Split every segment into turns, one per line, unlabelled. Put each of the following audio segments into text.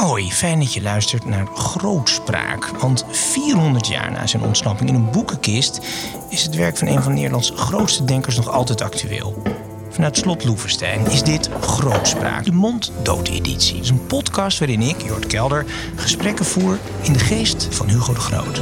Hoi, fijn dat je luistert naar Grootspraak. Want 400 jaar na zijn ontsnapping in een boekenkist is het werk van een van Nederlands grootste denkers nog altijd actueel. Vanuit Slot Loevestein is dit Grootspraak, de monddood-editie. Het is een podcast waarin ik, Jort Kelder, gesprekken voer in de geest van Hugo de Groot.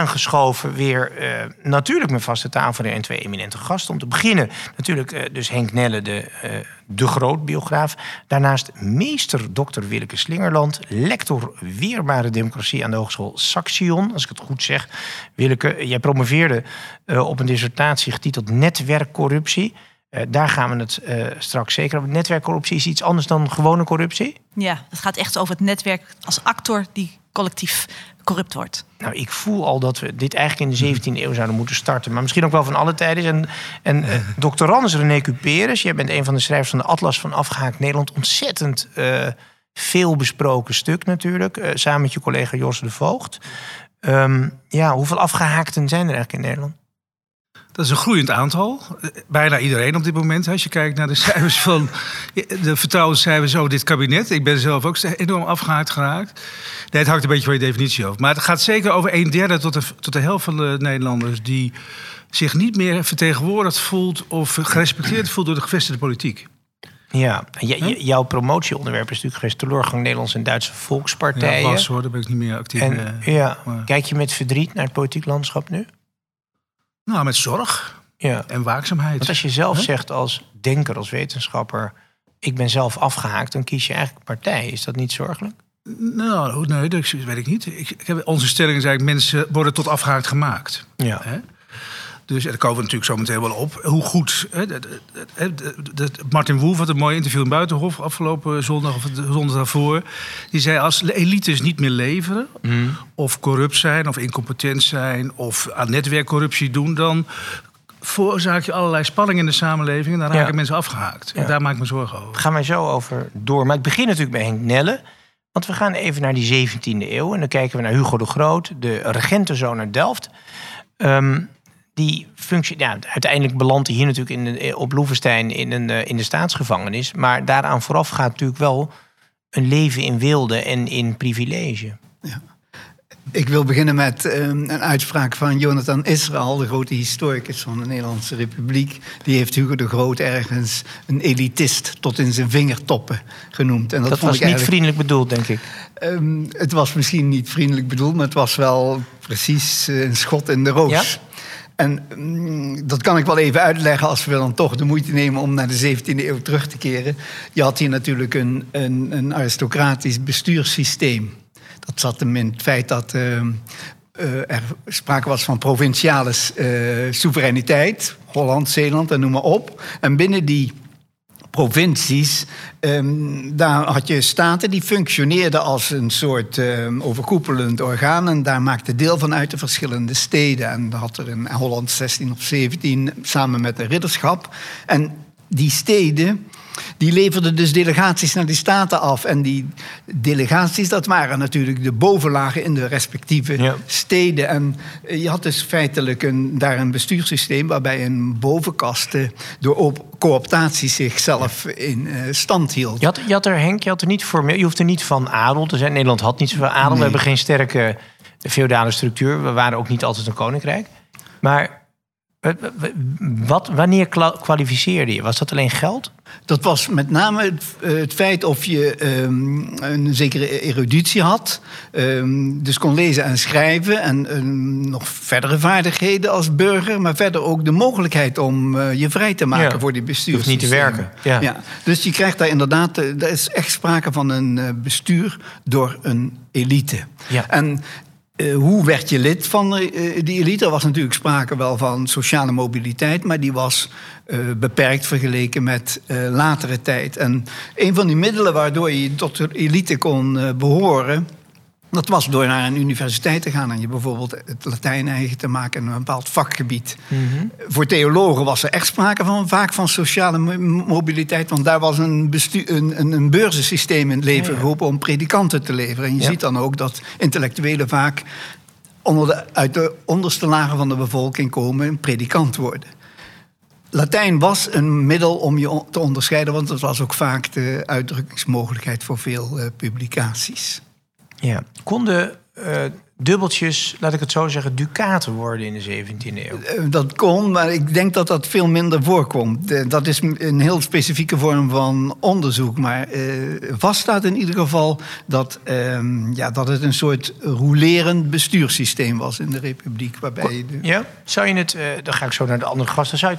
Aangeschoven weer eh, natuurlijk mijn vaste tafel en twee eminente gasten. Om te beginnen natuurlijk eh, dus Henk Nelle, de, eh, de groot biograaf. Daarnaast meester Dr. Willeke Slingerland, lector Weerbare Democratie aan de Hogeschool Saxion, als ik het goed zeg. Willeke, jij promoveerde op een dissertatie getiteld Netwerkcorruptie. Eh, daar gaan we het straks zeker over. Netwerkcorruptie is iets anders dan gewone corruptie?
Ja, het gaat echt over het netwerk als actor die collectief corrupt wordt.
Nou, ik voel al dat we dit eigenlijk in de 17e eeuw zouden moeten starten. Maar misschien ook wel van alle tijden. En, en uh, doctorandus René Cuperus, jij bent een van de schrijvers van de Atlas van Afgehaakt Nederland. Ontzettend uh, veel besproken stuk natuurlijk. Uh, samen met je collega Jos de Voogd. Um, ja, hoeveel afgehaakten zijn er eigenlijk in Nederland?
Dat is een groeiend aantal. Bijna iedereen op dit moment. Als je kijkt naar de cijfers van de vertrouwenscijfers over dit kabinet. Ik ben zelf ook enorm afgehaakt geraakt. Nee, het hangt een beetje van je definitie af. Maar het gaat zeker over een derde tot de, tot de helft van de Nederlanders die zich niet meer vertegenwoordigd voelt of gerespecteerd voelt door de gevestigde politiek.
Ja, jouw promotieonderwerp is natuurlijk geweest teleurgang Nederlandse en Duitse volkspartijen.
Ja, was hoor, daar ben ik niet meer actief.
En, uh, ja, maar... Kijk je met verdriet naar het politiek landschap nu?
Nou, met zorg ja. en waakzaamheid.
Want als je zelf huh? zegt als denker, als wetenschapper... ik ben zelf afgehaakt, dan kies je eigenlijk partij. Is dat niet zorgelijk?
Nou, nee, dat weet ik niet. Ik, ik heb, onze stelling is eigenlijk... mensen worden tot afgehaakt gemaakt.
Ja.
Hè? Dus daar komen we natuurlijk zo meteen wel op. Hoe goed. Hè, de, de, de, Martin Wolf had een mooi interview in Buitenhof afgelopen zondag of de zondag daarvoor. Die zei: als elites niet meer leveren, mm. of corrupt zijn, of incompetent zijn, of aan netwerkcorruptie doen, dan veroorzaak je allerlei spanning in de samenleving en dan raken ja. mensen afgehaakt. Ja. En daar maak ik me zorgen over.
Daar gaan wij zo over door. Maar ik begin natuurlijk bij Henk Nelle. Want we gaan even naar die 17e eeuw. En dan kijken we naar Hugo de Groot, de regentenzoon uit Delft. Um, die functie, ja, uiteindelijk belandt hij hier natuurlijk in de, op Loevestein in, een, in de staatsgevangenis. Maar daaraan vooraf gaat natuurlijk wel een leven in wilde en in privilege.
Ja. Ik wil beginnen met um, een uitspraak van Jonathan Israël, de grote historicus van de Nederlandse Republiek. Die heeft Hugo de Groot ergens een elitist tot in zijn vingertoppen genoemd.
En dat, dat vond was ik niet vriendelijk bedoeld, denk ik.
Um, het was misschien niet vriendelijk bedoeld, maar het was wel precies een schot in de roos. Ja? En mm, dat kan ik wel even uitleggen als we dan toch de moeite nemen om naar de 17e eeuw terug te keren. Je had hier natuurlijk een, een, een aristocratisch bestuurssysteem. Dat zat in het feit dat uh, uh, er sprake was van provinciale uh, soevereiniteit. Holland, Zeeland en noem maar op. En binnen die provincies. Um, daar had je staten die functioneerden als een soort um, overkoepelend orgaan. En daar maakte deel van uit de verschillende steden. En daar had er in Holland 16 of 17 samen met de ridderschap. En die steden. Die leverden dus delegaties naar die staten af. En die delegaties, dat waren natuurlijk de bovenlagen in de respectieve ja. steden. En je had dus feitelijk een, daar een bestuurssysteem waarbij een bovenkaste door op cooptatie zichzelf in uh, stand hield.
Je had, je had er, Henk, je, had er niet formeel, je hoeft er niet van adel te zijn. Nederland had niet zoveel adel. Nee. We hebben geen sterke feodale structuur. We waren ook niet altijd een koninkrijk. Maar wat, wanneer kwalificeerde je? Was dat alleen geld?
Dat was met name het, het feit of je um, een zekere eruditie had. Um, dus kon lezen en schrijven. En um, nog verdere vaardigheden als burger. Maar verder ook de mogelijkheid om uh, je vrij te maken
ja.
voor die bestuur.
niet te werken. Ja.
ja. Dus je krijgt daar inderdaad. Er is echt sprake van een bestuur door een elite.
Ja.
En eh, hoe werd je lid van eh, die elite? Er was natuurlijk sprake wel van sociale mobiliteit, maar die was eh, beperkt vergeleken met latere tijd. En een van die middelen waardoor je tot de elite kon behoren, dat was door naar een universiteit te gaan en je bijvoorbeeld het Latijn eigen te maken in een bepaald vakgebied. Mhm. Voor theologen was er echt sprake van vaak van sociale mobiliteit, want daar was een, een, een, een beurzensysteem in het leven geroepen om predikanten te leveren. En je ziet dan ook dat intellectuelen vaak onder de, uit de onderste lagen van de bevolking komen en predikant worden. Latijn was een middel om je te onderscheiden, want het was ook vaak de uitdrukkingsmogelijkheid voor veel uh, publicaties.
Ja. Konden uh, dubbeltjes, laat ik het zo zeggen, ducaten worden in de 17e eeuw?
Eh, dat kon, maar ik denk dat dat veel minder voorkomt. Dat is een heel specifieke vorm van onderzoek. Maar uh, vaststaat in ieder geval dat, uh, ja, dat het een soort rolerend bestuurssysteem was in de Republiek. Waarbij de...
Ja, zou je het, dan ga ik zo naar de andere gasten, zou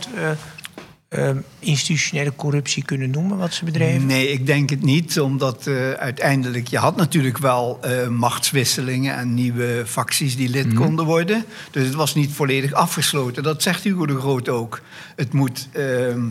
Ehm, institutionele corruptie kunnen noemen wat ze bedreven?
Nee, ik denk het niet. Omdat uh, uiteindelijk, je had natuurlijk wel uh, machtswisselingen en nieuwe facties die lid mhm. konden worden. Dus het was niet volledig afgesloten. Dat zegt Hugo de Groot ook. Het moet, uh,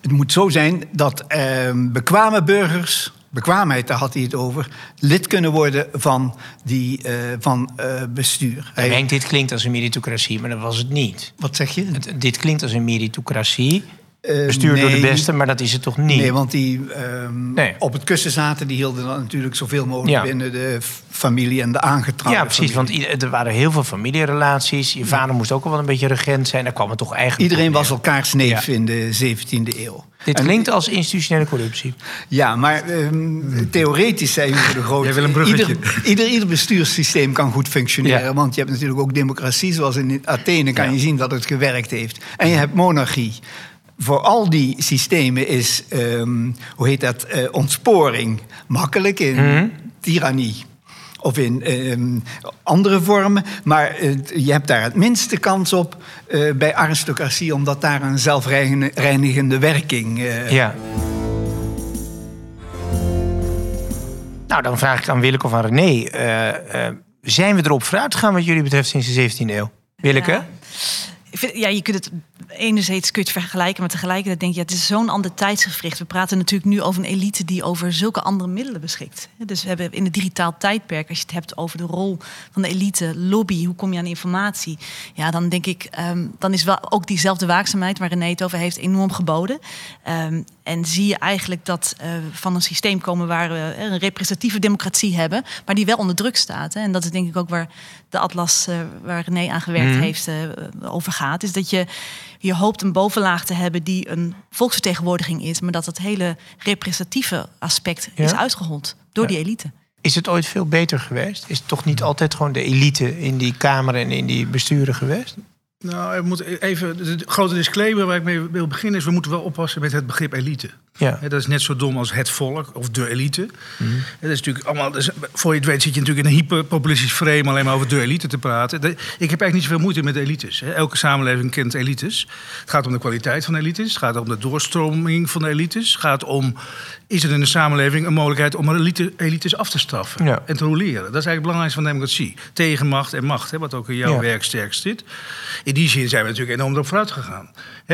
het moet zo zijn dat ehm, bekwame burgers bekwaamheid, daar had hij het over, lid kunnen worden van, die, uh, van uh, bestuur.
Henk, dit klinkt als een meritocratie, maar dat was het niet.
Wat zeg je?
Het, dit klinkt als een meritocratie. Uh, Bestuurd door de beste, maar dat is het toch niet?
Nee, want die uh, op het kussen zaten, die hielden dan natuurlijk zoveel mogelijk binnen de familie en de aangetrouwde
Ja, precies, want er waren heel veel familierelaties. Je vader moest ook al wel een beetje regent zijn. Daar kwam het toch eigenlijk
Iedereen was elkaars neef in de 17e eeuw.
Dit klinkt als institutionele corruptie.
Ja, maar um, theoretisch zei Hugo de Groot...
Jij wil een ieder,
ieder, ieder, bestuurssysteem kan goed functioneren. Want je hebt natuurlijk ook democratie. Zoals in Athene kan je zien dat het gewerkt heeft. En je hebt monarchie voor al die systemen is, um, hoe heet dat, uh, ontsporing makkelijk in mm tirannie of in um, andere vormen. Maar uh, je hebt daar het minste kans op uh, bij aristocratie, omdat daar een zelfreinigende werking.
ja. Nou, dan vraag ik aan Willeke of aan René. zijn we erop vooruit gegaan wat jullie betreft sinds de 17e eeuw? Willeke? Ja.
Ja, je kunt het enerzijds kun je het vergelijken, maar tegelijkertijd denk je, ja, het is zo'n ander tijdsgevricht. We praten natuurlijk nu over een elite die over zulke andere middelen beschikt. Dus we hebben in het digitaal tijdperk, als je het hebt over de rol van de elite, lobby, hoe kom je aan informatie? Ja, dan denk ik, um, dan is wel ook diezelfde waakzaamheid waar René het over heeft enorm geboden. Um, en zie je eigenlijk dat uh, van een systeem komen waar we een representatieve democratie hebben, maar die wel onder druk staat. Hè. En dat is denk ik ook waar de atlas uh, waar René aan gewerkt mm. heeft uh, over gaat. Is dat je je hoopt een bovenlaag te hebben die een volksvertegenwoordiging is, maar dat het hele representatieve aspect is uitgehold door die elite.
Is het ooit veel beter geweest? Is het toch niet altijd gewoon de elite in die Kamer en in die besturen geweest?
Nou, even. De grote disclaimer waar ik mee wil beginnen is: we moeten wel oppassen met het begrip elite. Ja. dat is net zo dom als het volk of de elite. Mm Dat is natuurlijk allemaal. Dus, voor je het weet zit je natuurlijk in een hyperpopulistisch frame alleen maar over de elite te praten. ik heb eigenlijk niet zoveel moeite met elites. Elke samenleving kent elites. Het gaat om de kwaliteit van elites. Het gaat om de doorstroming van de elites. Het gaat om. Is er in de samenleving een mogelijkheid om elite, elites af te straffen en te roleren? Dat is eigenlijk het belangrijkste van democratie. Tegenmacht en macht, hè, wat ook in jouw werk sterk zit. In die zin zijn we natuurlijk enorm op vooruit gegaan.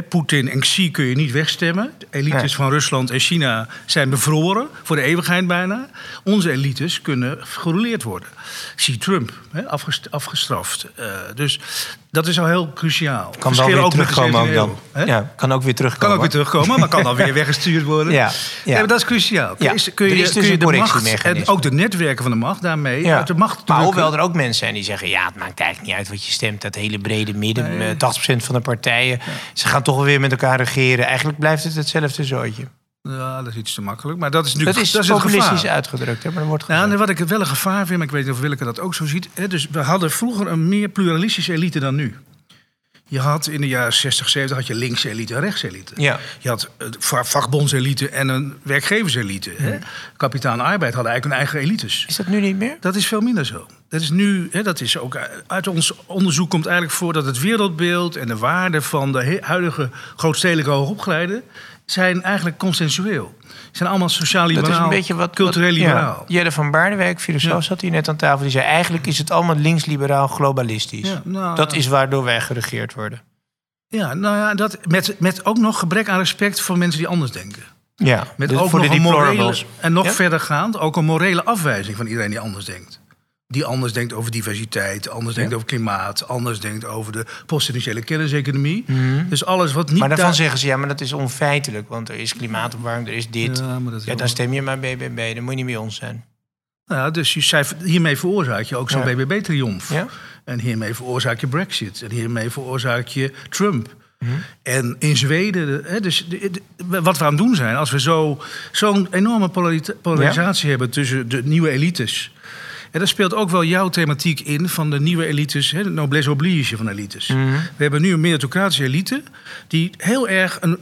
Poetin en Xi kun je niet wegstemmen. De elites van Rusland en China zijn bevroren, voor de eeuwigheid bijna. Onze elites kunnen gerouleerd worden. Xi Trump, afgestraft. Uh, dus dat is al heel cruciaal.
Kan wel weer terugkomen ook dan. Ja, kan ook weer terugkomen.
Kan ook weer terugkomen, maar kan dan weer weggestuurd worden. Ja, ja. dat is cruciaal.
Ja. Is, kun je, er is dus kun je de macht
en ook de netwerken van de macht daarmee ja. de macht
Maar hoewel er ook mensen zijn die zeggen... ja, het maakt eigenlijk niet uit wat je stemt. Dat hele brede midden, nee. 80% eh, van de partijen... ze gaan toch weer met elkaar regeren. Eigenlijk blijft het hetzelfde zootje.
Ja, dat is iets te makkelijk. Maar dat is natuurlijk
dat is, dat is populistisch uitgedrukt. Hè, maar wordt
ja, nee, wat ik wel een gevaar vind, maar ik weet niet of Willeke dat ook zo ziet. Hè, dus we hadden vroeger een meer pluralistische elite dan nu. Je had in de jaren 60, 70 had je linkse elite en rechtse elite. Ja. Je had vakbondselite en een werkgeverselite. Ja. Kapitaal en arbeid hadden eigenlijk hun eigen elites.
Is dat nu niet meer?
Dat is veel minder zo. Dat is nu, hè, dat is ook uit ons onderzoek komt eigenlijk voor dat het wereldbeeld en de waarde van de huidige grootstedelijke hoogopgeleide zijn eigenlijk consensueel. zijn allemaal sociaal-liberaal,
Dat is een beetje wat...
cultureel
wat-
liberaal.
Ja, Jelle van Baardenwijk, filosoof,
Ja.
zat hier net aan tafel. Die zei, eigenlijk is het allemaal links-liberaal globalistisch.
Ja, nou,
dat is waardoor wij geregeerd worden.
Ja, nou ja, dat, met, met ook nog gebrek aan respect voor mensen die anders denken.
Ja,
Met
dus
ook
voor
nog
de
een morele, en nog verder gaand, ook een morele afwijzing van iedereen die anders denkt. Die anders denkt over diversiteit, anders denkt over klimaat, anders denkt over de postindustriële kenniseconomie. Dus alles wat niet.
Mhm. Maar daarvan
daar-
zeggen ze, ja, maar dat is onfeitelijk. Want er is klimaatopwarming, er is dit. Ja,
Ja, maar dat is wel-
dan stem je maar BBB. Dan moet je niet bij ons zijn.
Nou ja, dus je, hiermee veroorzaak je ook zo'n
Ja.
BBB-triomf.
Ja?
En hiermee veroorzaak je Brexit. En hiermee veroorzaak je Trump.
Mhm.
En in Zweden, de- hè, dus de- de- wat we aan het doen zijn, als we zo- zo'n enorme polarisatie hebben tussen de nieuwe elites. En daar speelt ook wel jouw thematiek in van de nieuwe elites, hè, de noblesse oblige van elites.
Mhm.
We hebben nu een meritocratische elite die heel erg een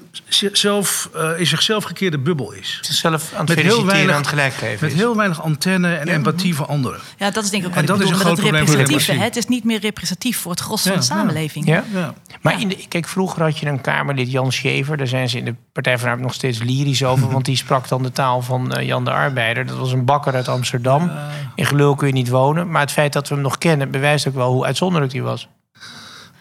zelf, eh, in zichzelf gekeerde bubbel is.
Zichzelf aan het
Met heel
feliciteren,
weinig-
aan het gelijk geven.
Met
is.
heel weinig antenne en empathie voor anderen.
Ja, dat is denk ik ook
En
wat ik
dat is
bedoel
een groot probleem
representatieve. Het is niet meer representatief voor het gros
Ja,
van de samenleving.
Ja?
Ja.
Maar in de, kijk, vroeger had je een Kamerlid, Jan Schever. Daar zijn ze in de Partij van de Arbeid nog steeds lyrisch over. Want die sprak dan de taal van eh, Jan de Arbeider. Dat was een bakker uit Amsterdam. In gelul kun je niet wonen. Maar het feit dat we hem nog kennen... bewijst ook wel hoe uitzonderlijk hij was.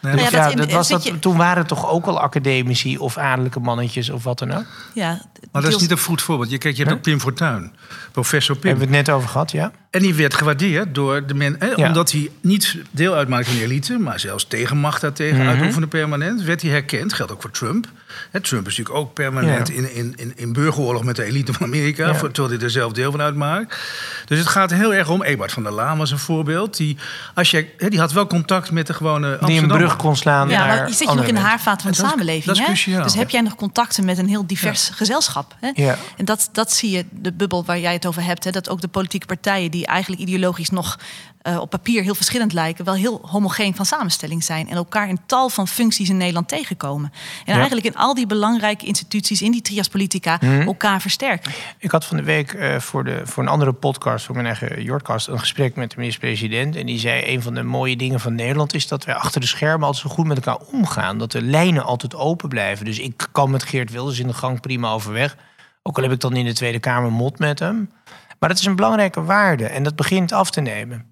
Nee,
Dus
ja,
ja,
dat in-
dat was dat,
je-
toen waren het toch ook al academici... of adellijke mannetjes of wat dan ook.
Ja,
Maar dat is niet een goed voorbeeld. Je, kijk, je hebt ook Pim Fortuyn, professor Pim.
Hebben we het net over gehad, ja?
En die werd gewaardeerd door de mensen.
Ja.
Omdat hij niet deel uitmaakt van de elite, maar zelfs tegenmacht daartegen
Mhm.
uitoefende permanent, werd hij herkend. Geldt ook voor Trump. Hè, Trump is natuurlijk ook permanent
Ja.
in, in, in, in burgeroorlog met de elite van Amerika,
Ja.
voor- terwijl hij er zelf deel van uitmaakt. Dus het gaat heel erg om. Ebert van der Laan was een voorbeeld. Die, als je, hè, die had wel contact met de gewone
Die een brug kon slaan
Ja,
naar
maar je zit je nog in de haarvaat van de
En dat is-
samenleving.
dat is
hè? Dus heb jij nog contacten met een heel divers gezelschap. Hè?
Ja.
En dat, dat zie je, de bubbel waar jij het over hebt. Hè? Dat ook de politieke partijen die eigenlijk ideologisch nog eh, op papier heel verschillend lijken, wel heel homogeen van samenstelling zijn. En elkaar in tal van functies in Nederland tegenkomen. En
Ja.
eigenlijk in al die belangrijke instituties, in die trias politica,
Mhm.
elkaar versterken.
Ik had van de week eh, voor, de, voor een andere podcast, voor mijn eigen Jordcast, een gesprek met de minister-president. En die zei: een van de mooie dingen van Nederland is dat wij achter de schermen altijd zo goed met elkaar omgaan. Dat de lijnen altijd open blijven. Dus ik kan met Geert Wilders in de gang prima overweg. Ook al heb ik dan in de Tweede Kamer mot met hem. Maar dat is een belangrijke waarde en dat begint af te nemen.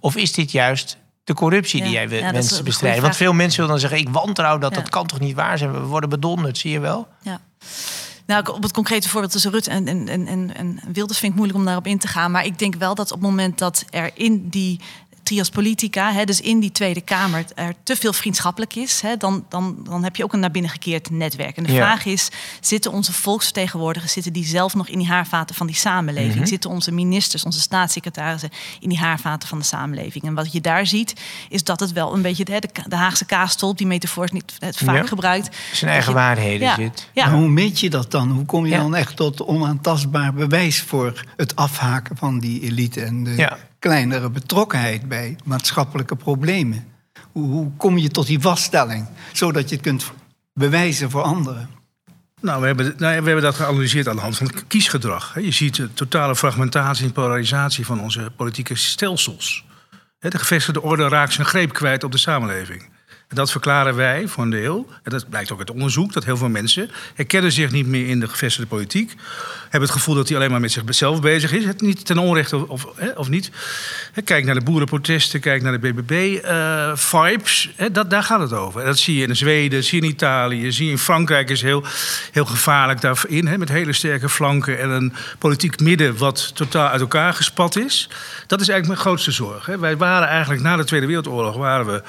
Of is dit juist de corruptie die jij
ja, goede
bestrijden? Want veel mensen willen dan zeggen: ik wantrouw dat, dat kan toch niet waar zijn? We worden bedonderd, zie je wel?
Ja. Nou, op het concrete voorbeeld tussen Rutte en, en, en, en, en Wilders vind ik moeilijk om daarop in te gaan. Maar ik denk wel dat op het moment dat er in die trias politica, hè, dus in die Tweede Kamer, er te veel vriendschappelijk is, hè, dan, dan, dan heb je ook een naar binnen gekeerd netwerk. En de
Ja.
vraag is, zitten onze volksvertegenwoordigers, zitten die zelf nog in die haarvaten van die samenleving?
Mhm.
Zitten onze ministers, onze staatssecretarissen in die haarvaten van de samenleving? En wat je daar ziet, is dat het wel een beetje hè, de, de Haagse kaastolp, die metafoor is niet het vaak
Ja.
gebruikt.
Zijn eigen
je-
waarheden
ja,
zit.
Ja,
Maar hoe meet je dat dan? Hoe kom je
Ja.
dan echt tot onaantastbaar bewijs voor het afhaken van die elite en de
Ja.
Kleinere betrokkenheid bij maatschappelijke problemen? Hoe, hoe kom je tot die vaststelling, zodat je het kunt bewijzen voor anderen?
Nou, we hebben, nou, we hebben dat geanalyseerd aan de hand van het kiesgedrag. Je ziet de totale fragmentatie en polarisatie van onze politieke stelsels. De gevestigde orde raakt zijn greep kwijt op de samenleving. Dat verklaren wij voor een deel. En dat blijkt ook uit onderzoek. Dat heel veel mensen herkennen zich niet meer in de gevestigde politiek. Hebben het gevoel dat hij alleen maar met zichzelf bezig is. Het niet ten onrechte of, of, niet. Kijk naar de boerenprotesten. Kijk naar de BBB-vibes. dat daar gaat het over. Dat zie je in Zweden, zie je in Italië. Zie je in Frankrijk is heel, heel gevaarlijk daarin. Hè, met hele sterke flanken. En een politiek midden wat totaal uit elkaar gespat is. Dat is eigenlijk mijn grootste zorg. Hè. Wij waren eigenlijk na de Tweede Wereldoorlog... waren we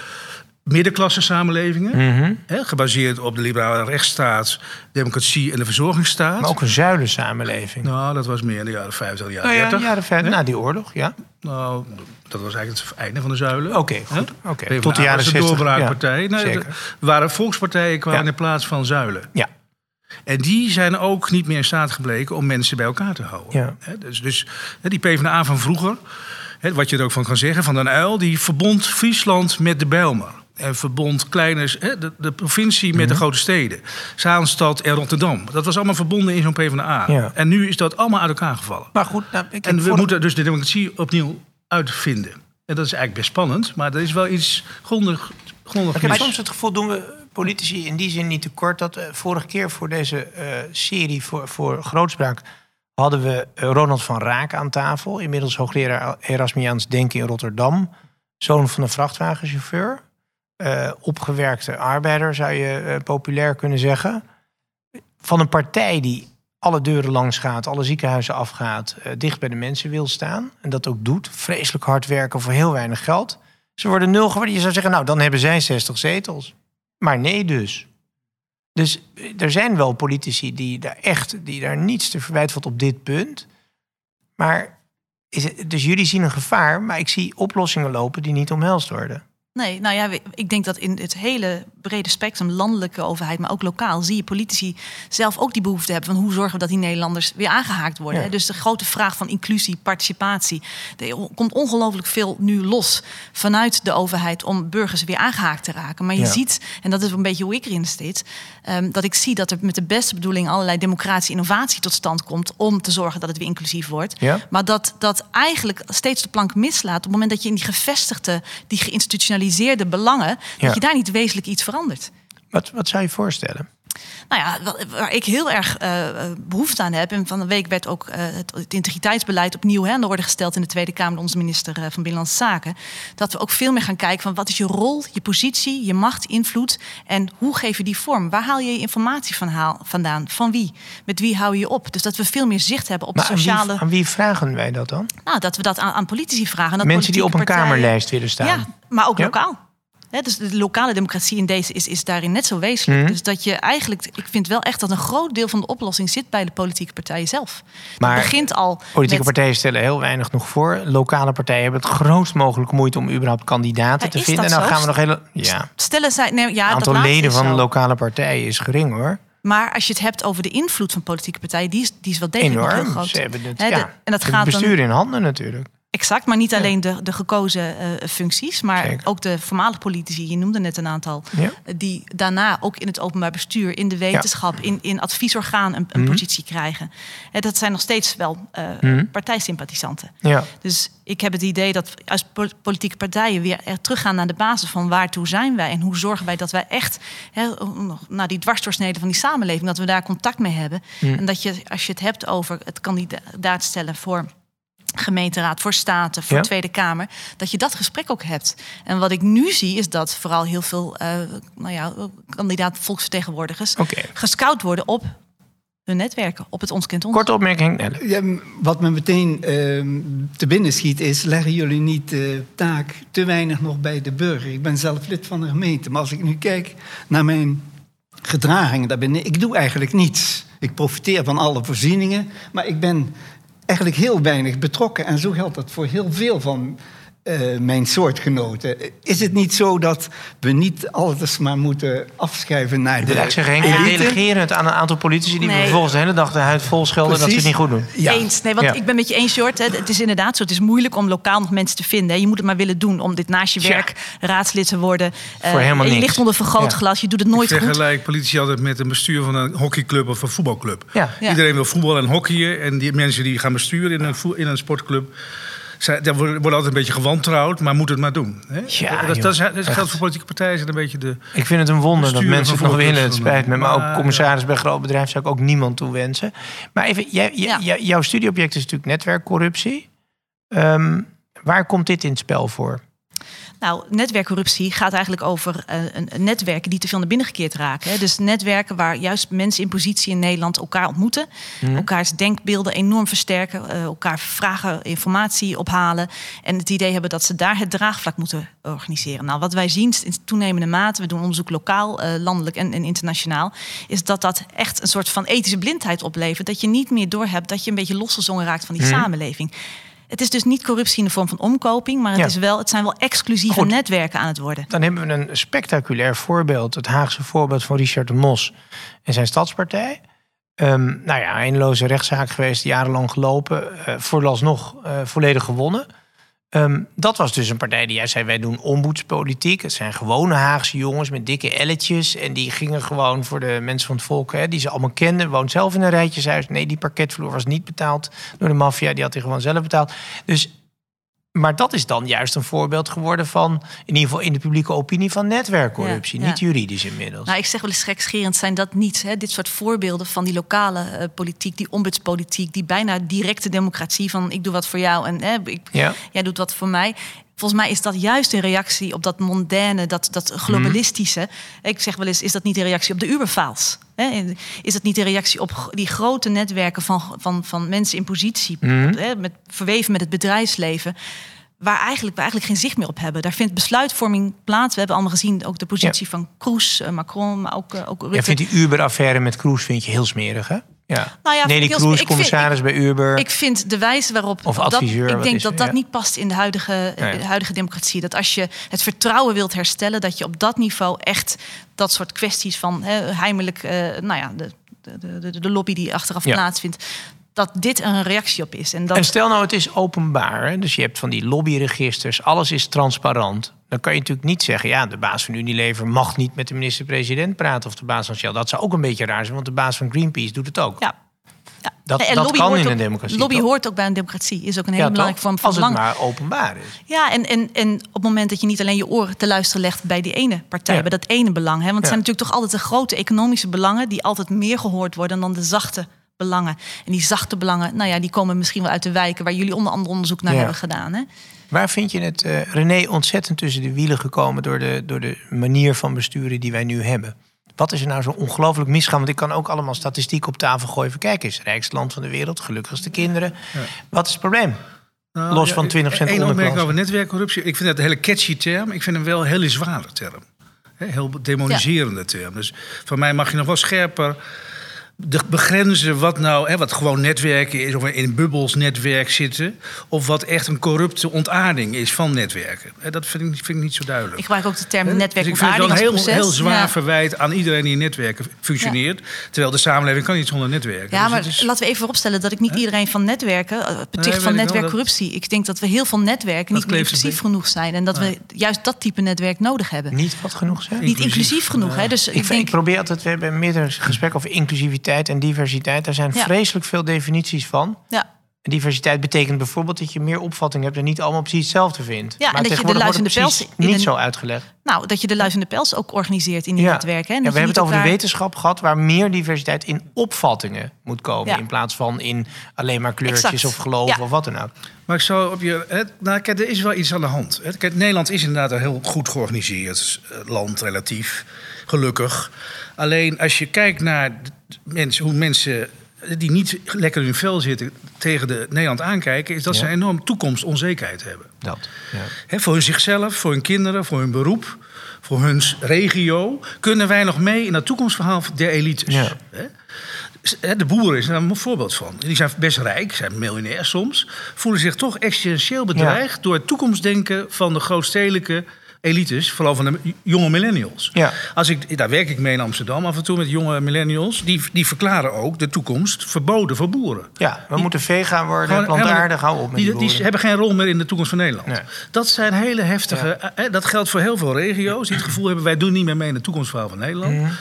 middenklasse samenlevingen.
Mhm.
Hè, gebaseerd op de liberale rechtsstaat, democratie en de verzorgingsstaat.
Maar ook een zuilensamenleving.
Nou, dat was meer in de jaren 50, jaren
Nou ja,
30.
jaren verder, na die oorlog, ja.
Nou, dat was eigenlijk het einde van de zuilen.
Oké, goed.
PvdA
tot de jaren
was
60,
de doorbraakpartij.
ja,
nee,
zeker.
er waren volkspartijen kwamen
Ja.
in plaats van zuilen.
Ja,
En die zijn ook niet meer in staat gebleken om mensen bij elkaar te houden.
Ja.
Dus, dus die PvdA van vroeger, wat je er ook van kan zeggen, van Den Uyl... die verbond Friesland met de Bijlmer. En verbond kleine, de, de provincie met
Mhm.
de grote steden. Zaanstad en Rotterdam. Dat was allemaal verbonden in zo'n PvdA.
Ja.
En nu is dat allemaal uit elkaar gevallen.
maar goed. Nou, ik
En we
voor-
moeten dus de democratie opnieuw uitvinden. En dat is eigenlijk best spannend, maar er is wel iets grondig, grondig
Ik heb soms het gevoel, doen we politici in die zin niet tekort. Dat uh, vorige keer voor deze uh, serie voor, voor Grootspraak hadden we Ronald van Raak aan tafel. Inmiddels hoogleraar Erasmiaans Denken in Rotterdam. Zoon van een vrachtwagenchauffeur. Uh, opgewerkte arbeider zou je populair kunnen zeggen. Van een partij die alle deuren langs gaat, alle ziekenhuizen afgaat, dicht bij de mensen wil staan. En dat ook doet. Vreselijk hard werken voor heel weinig geld. Ze worden nul geworden. Je zou zeggen, nou, dan hebben zij 60 zetels. Maar nee dus. Dus eh, er zijn wel politici die daar echt, die daar niets te verwijten valt op dit punt. Maar is dus jullie zien een gevaar, maar ik zie oplossingen lopen die niet omhelst worden.
Nee, nou ja, ik denk dat in het hele brede spectrum, landelijke overheid, maar ook lokaal, zie je politici zelf ook die behoefte hebben van hoe zorgen we dat die Nederlanders weer aangehaakt worden. Dus de grote vraag van inclusie, participatie. Er komt ongelooflijk veel nu los vanuit de overheid om burgers weer aangehaakt te raken. Maar je ziet, en dat is een beetje hoe ik erin zit, um, dat ik zie dat er met de beste bedoeling allerlei democratische innovatie tot stand komt om te zorgen dat het weer inclusief wordt. Maar dat dat eigenlijk steeds de plank mislaat op het moment dat je in die gevestigde, die geïnstitutionaliseerde belangen, dat je daar niet wezenlijk iets verandert.
Wat, wat zou je voorstellen?
Nou ja, waar ik heel erg uh, behoefte aan heb. En van de week werd ook uh, het, integriteitsbeleid opnieuw hè, aan de orde gesteld in de Tweede Kamer, onze minister van Binnenlandse Zaken. Dat we ook veel meer gaan kijken van wat is je rol, je positie, je macht, invloed. En hoe geef je die vorm? Waar haal je je informatie van haal, vandaan? Van wie? Met wie hou je je op? Dus dat we veel meer zicht hebben op
maar
de sociale.
Aan wie, aan wie, vragen wij dat dan?
Nou, dat we dat aan, aan politici vragen. Dat
Mensen die op een kamerlijst willen staan.
Ja, maar ook lokaal dus de lokale democratie in deze is, is daarin net zo wezenlijk. Mhm. Dus dat je eigenlijk, ik vind wel echt dat een groot deel van de oplossing zit bij de politieke partijen zelf.
Maar het begint al. Politieke partijen stellen heel weinig nog voor. Lokale partijen hebben het grootst mogelijke moeite om überhaupt kandidaten te vinden. En dan gaan we nog hele. Ja.
Stellen zij. Nee, ja,
het aantal leden van lokale partijen is gering hoor.
Maar als je het hebt over de invloed van politieke partijen, die is, die is wel degelijk
Enorm.
heel groot.
Ze hebben het, ja, en dat gaat bestuur in handen natuurlijk.
Exact, maar niet alleen de, de gekozen uh, functies, maar ook de voormalige politici, je noemde net een aantal, ja. die daarna ook in het openbaar bestuur, in de wetenschap, in, in adviesorgaan een, een mm. positie krijgen. En dat zijn nog steeds wel uh, mm. partijsympathisanten.
Ja.
Dus ik heb het idee dat als politieke partijen weer er teruggaan naar de basis van waartoe zijn wij en hoe zorgen wij dat wij echt naar die dwarsdoorsnede van die samenleving, dat we daar contact mee hebben. Mm. En dat je, als je het hebt over het kandidaat stellen voor gemeenteraad, voor staten, voor Tweede Kamer, dat je dat gesprek ook hebt. En wat ik nu zie is dat vooral heel veel uh, nou ja, kandidaat volksvertegenwoordigers okay. gescout worden op hun netwerken, op het ons kent ons.
Korte opmerking.
Ja, wat me meteen uh, te binnen schiet is, leggen jullie niet de taak te weinig nog bij de burger? Ik ben zelf lid van de gemeente, maar als ik nu kijk naar mijn gedragingen daarbinnen, ik doe eigenlijk niets. Ik profiteer van alle voorzieningen, maar ik ben eigenlijk heel weinig betrokken. En zo geldt dat voor heel veel van uh, mijn soortgenoten. Is het niet zo dat we niet alles maar moeten afschuiven naar de.
Ik zeggen, Henk, we delegeren het aan een aantal politici die nee. vervolgens de hele dag de huid vol schelden dat ze het niet goed doen.
Ja. Eens. Nee, want ik ben met je eens, Jort. Het is inderdaad zo. Het is moeilijk om lokaal nog mensen te vinden. Je moet het maar willen doen om dit naast je werk raadslid te worden.
Voor uh, helemaal
je ligt onder vergrootglas. Je doet het nooit
ik
goed.
vergelijk politici altijd met een bestuur van een hockeyclub of een voetbalclub. Iedereen wil voetbal en hockeyen. En die mensen die gaan besturen in een, in een sportclub zij, wordt altijd een beetje gewantrouwd, maar moet het maar doen. Hè?
Ja,
dat, dat, dat geldt voor politieke partijen. Zijn een beetje de
ik vind het een wonder dat mensen het nog willen. Het spijt me. Maar, ook commissaris bij groot bedrijf zou ik ook niemand toewensen. Maar even, jij, jouw studieobject is natuurlijk netwerkcorruptie. Um, waar komt dit in het spel voor?
Nou, netwerkcorruptie gaat eigenlijk over uh, een, netwerken die te veel naar binnen gekeerd raken. Hè. Dus netwerken waar juist mensen in positie in Nederland elkaar ontmoeten, mm. elkaars denkbeelden enorm versterken, uh, elkaar vragen, informatie ophalen en het idee hebben dat ze daar het draagvlak moeten organiseren. Nou, wat wij zien in toenemende mate, we doen onderzoek lokaal, uh, landelijk en, en, internationaal, is dat dat echt een soort van ethische blindheid oplevert. Dat je niet meer doorhebt dat je een beetje losgezongen raakt van die mm. samenleving. Het is dus niet corruptie in de vorm van omkoping, maar het, is wel, het zijn wel exclusieve netwerken aan het worden.
Dan hebben we een spectaculair voorbeeld, het Haagse voorbeeld van Richard de Mos en zijn stadspartij. Um, nou ja, eindeloze rechtszaak geweest, jarenlang gelopen, uh, vooralsnog uh, volledig gewonnen. Um, dat was dus een partij die jij zei, wij doen ombudspolitiek. Het zijn gewone Haagse jongens met dikke elletjes. En die gingen gewoon voor de mensen van het volk, hè, die ze allemaal kenden. Woont zelf in een rijtjeshuis. Nee, die parketvloer was niet betaald door de maffia. Die had hij gewoon zelf betaald. Dus Maar dat is dan juist een voorbeeld geworden van, in ieder geval in de publieke opinie, van netwerkcorruptie.
Ja, ja.
Niet juridisch inmiddels.
Nou, ik zeg wel eens gekscherend zijn dat niet. Hè? Dit soort voorbeelden van die lokale eh, politiek, die ombudspolitiek, die bijna directe democratie van ik doe wat voor jou en hè, ik,
Ja.
jij doet wat voor mij. Volgens mij is dat juist een reactie op dat mondaine, dat, dat globalistische. Ik zeg wel eens, is dat niet een reactie op de Uberfaals? Is dat niet een reactie op die grote netwerken van, van, van mensen in positie, hè, met, verweven met het bedrijfsleven? Waar eigenlijk, we eigenlijk geen zicht meer op hebben. Daar vindt besluitvorming plaats. We hebben allemaal gezien ook de positie van Kroes, eh, Macron, maar ook, eh, ook Rutte.
Vindt die Uber-affaire met Kroes vind je heel smerig, hè? Ja.
Nou ja,
Nelly
ik
Kroes,
ik vind-
bij Uber.
Ik vind de wijze waarop.
Of
dat,
adviseur,
ik
wat
denk dat dat
Ja.
niet past in de huidige, eh,
Nee.
de huidige democratie. Dat als je het vertrouwen wilt herstellen, dat je op dat niveau echt dat soort kwesties van heimelijk, eh, nou ja, de, de, de, de lobby die achteraf
Ja.
plaatsvindt, dat dit een reactie op is. En dat,
En stel nou, het is openbaar. Hè? Dus je hebt van die lobbyregisters, alles is transparant. Dan kan je natuurlijk niet zeggen, ja, de baas van Unilever mag niet met de minister-president praten of de baas van Shell. Dat zou ook een beetje raar zijn, want de baas van Greenpeace doet het ook.
ja. Ja.
Dat-
En
dat kan in
ook-
een democratie,
Lobby
toch?
hoort ook bij een democratie. Is ook een hele belangrijke vorm van
Als het
belang.
maar openbaar is.
Ja, en, en, en op het moment dat je niet alleen je oren te luisteren legt bij die ene partij,
Ja.
bij dat ene belang. Hè? Want het zijn natuurlijk toch altijd de grote economische belangen die altijd meer gehoord worden dan de zachte belangen. En die zachte belangen, nou ja, die komen misschien wel uit de wijken waar jullie onder andere onderzoek naar
Ja.
hebben gedaan. Hè?
Waar vind je het, eh, René, ontzettend tussen de wielen gekomen door de, door de manier van besturen die wij nu hebben? Wat is er nou zo ongelooflijk misgaan? Want ik kan ook allemaal statistiek op tafel gooien. Van, Kijk eens, rijkste land van de wereld, gelukkigste kinderen. Wat is het probleem?
Nou,
Los van 20%
Eén opmerking over netwerkcorruptie. Ik vind dat een hele catchy term. Ik vind hem wel een hele zware term. Hè, Heel demoniserende term. Dus van mij mag je nog wel scherper de begrenzen wat nou, hè, wat gewoon netwerken is, of in bubbels netwerk zitten, of wat echt een corrupte ontaarding is van netwerken. Hè, Dat vind ik, vind ik niet zo duidelijk.
Ik gebruik ook de term netwerk
dus ik vind het wel een heel, heel zwaar
Ja.
verwijt aan iedereen die in netwerken functioneert. Terwijl de samenleving kan niet zonder netwerken.
Ja,
Dus
maar
is-
laten we even vooropstellen dat ik niet iedereen van netwerken eh, beticht van netwerkcorruptie. Ik denk dat we heel veel netwerken niet meer
kleeft
inclusief genoeg zijn. En dat we juist dat type netwerk nodig hebben.
Niet wat genoeg zijn?
Niet
Inclusief.
inclusief genoeg. Hè? Dus
Ik,
ik
ik
denk,
probeer altijd, we hebben meerdere gesprekken over inclusiviteit en diversiteit. Daar zijn
Ja.
vreselijk veel definities van.
ja.
En diversiteit betekent bijvoorbeeld dat je meer opvatting hebt en niet allemaal precies hetzelfde vindt.
Ja, en dat je de
tegenwoordig wordt het
luizende pels
niet
een-
zo uitgelegd.
Nou, dat je de luizende pels ook organiseert in die netwerken. Hè? En
Ja, we hebben het over de wetenschap gehad waar meer diversiteit in opvattingen moet komen.
Ja.
In plaats van in alleen maar kleurtjes
Exact.
of geloof
Ja.
of wat dan ook.
Maar ik zou op je. Hè, nou, kijk, er is wel iets aan de hand. Hè. Kijk, Nederland is inderdaad een heel goed georganiseerd eh, land, relatief. Gelukkig. Alleen als je kijkt naar mensen, hoe mensen die niet lekker in hun vel zitten tegen de Nederland aankijken, is dat
Ja.
ze enorm toekomstonzekerheid hebben.
Dat. Ja.
Hè, voor zichzelf, voor hun kinderen, voor hun beroep, voor hun regio. Kunnen wij nog mee in dat toekomstverhaal der elites?
Ja.
De boeren is daar een voorbeeld van. Die zijn best rijk, zijn miljonair soms. Voelen zich toch existentieel bedreigd door het toekomstdenken van de grootstedelijke elites, vooral van de jonge millennials.
Ja.
Als ik, daar werk ik mee in Amsterdam af en toe met jonge millennials. Die, die verklaren ook de toekomst verboden voor boeren.
Ja, we moeten vegan worden, plantaardig, hou op met
die,
die,
hebben geen rol meer in de toekomst van Nederland.
Nee.
Dat zijn hele heftige. eh, dat geldt voor heel veel regio's die het gevoel hebben: wij doen niet meer mee in het toekomstverhaal van Nederland.
Mhm.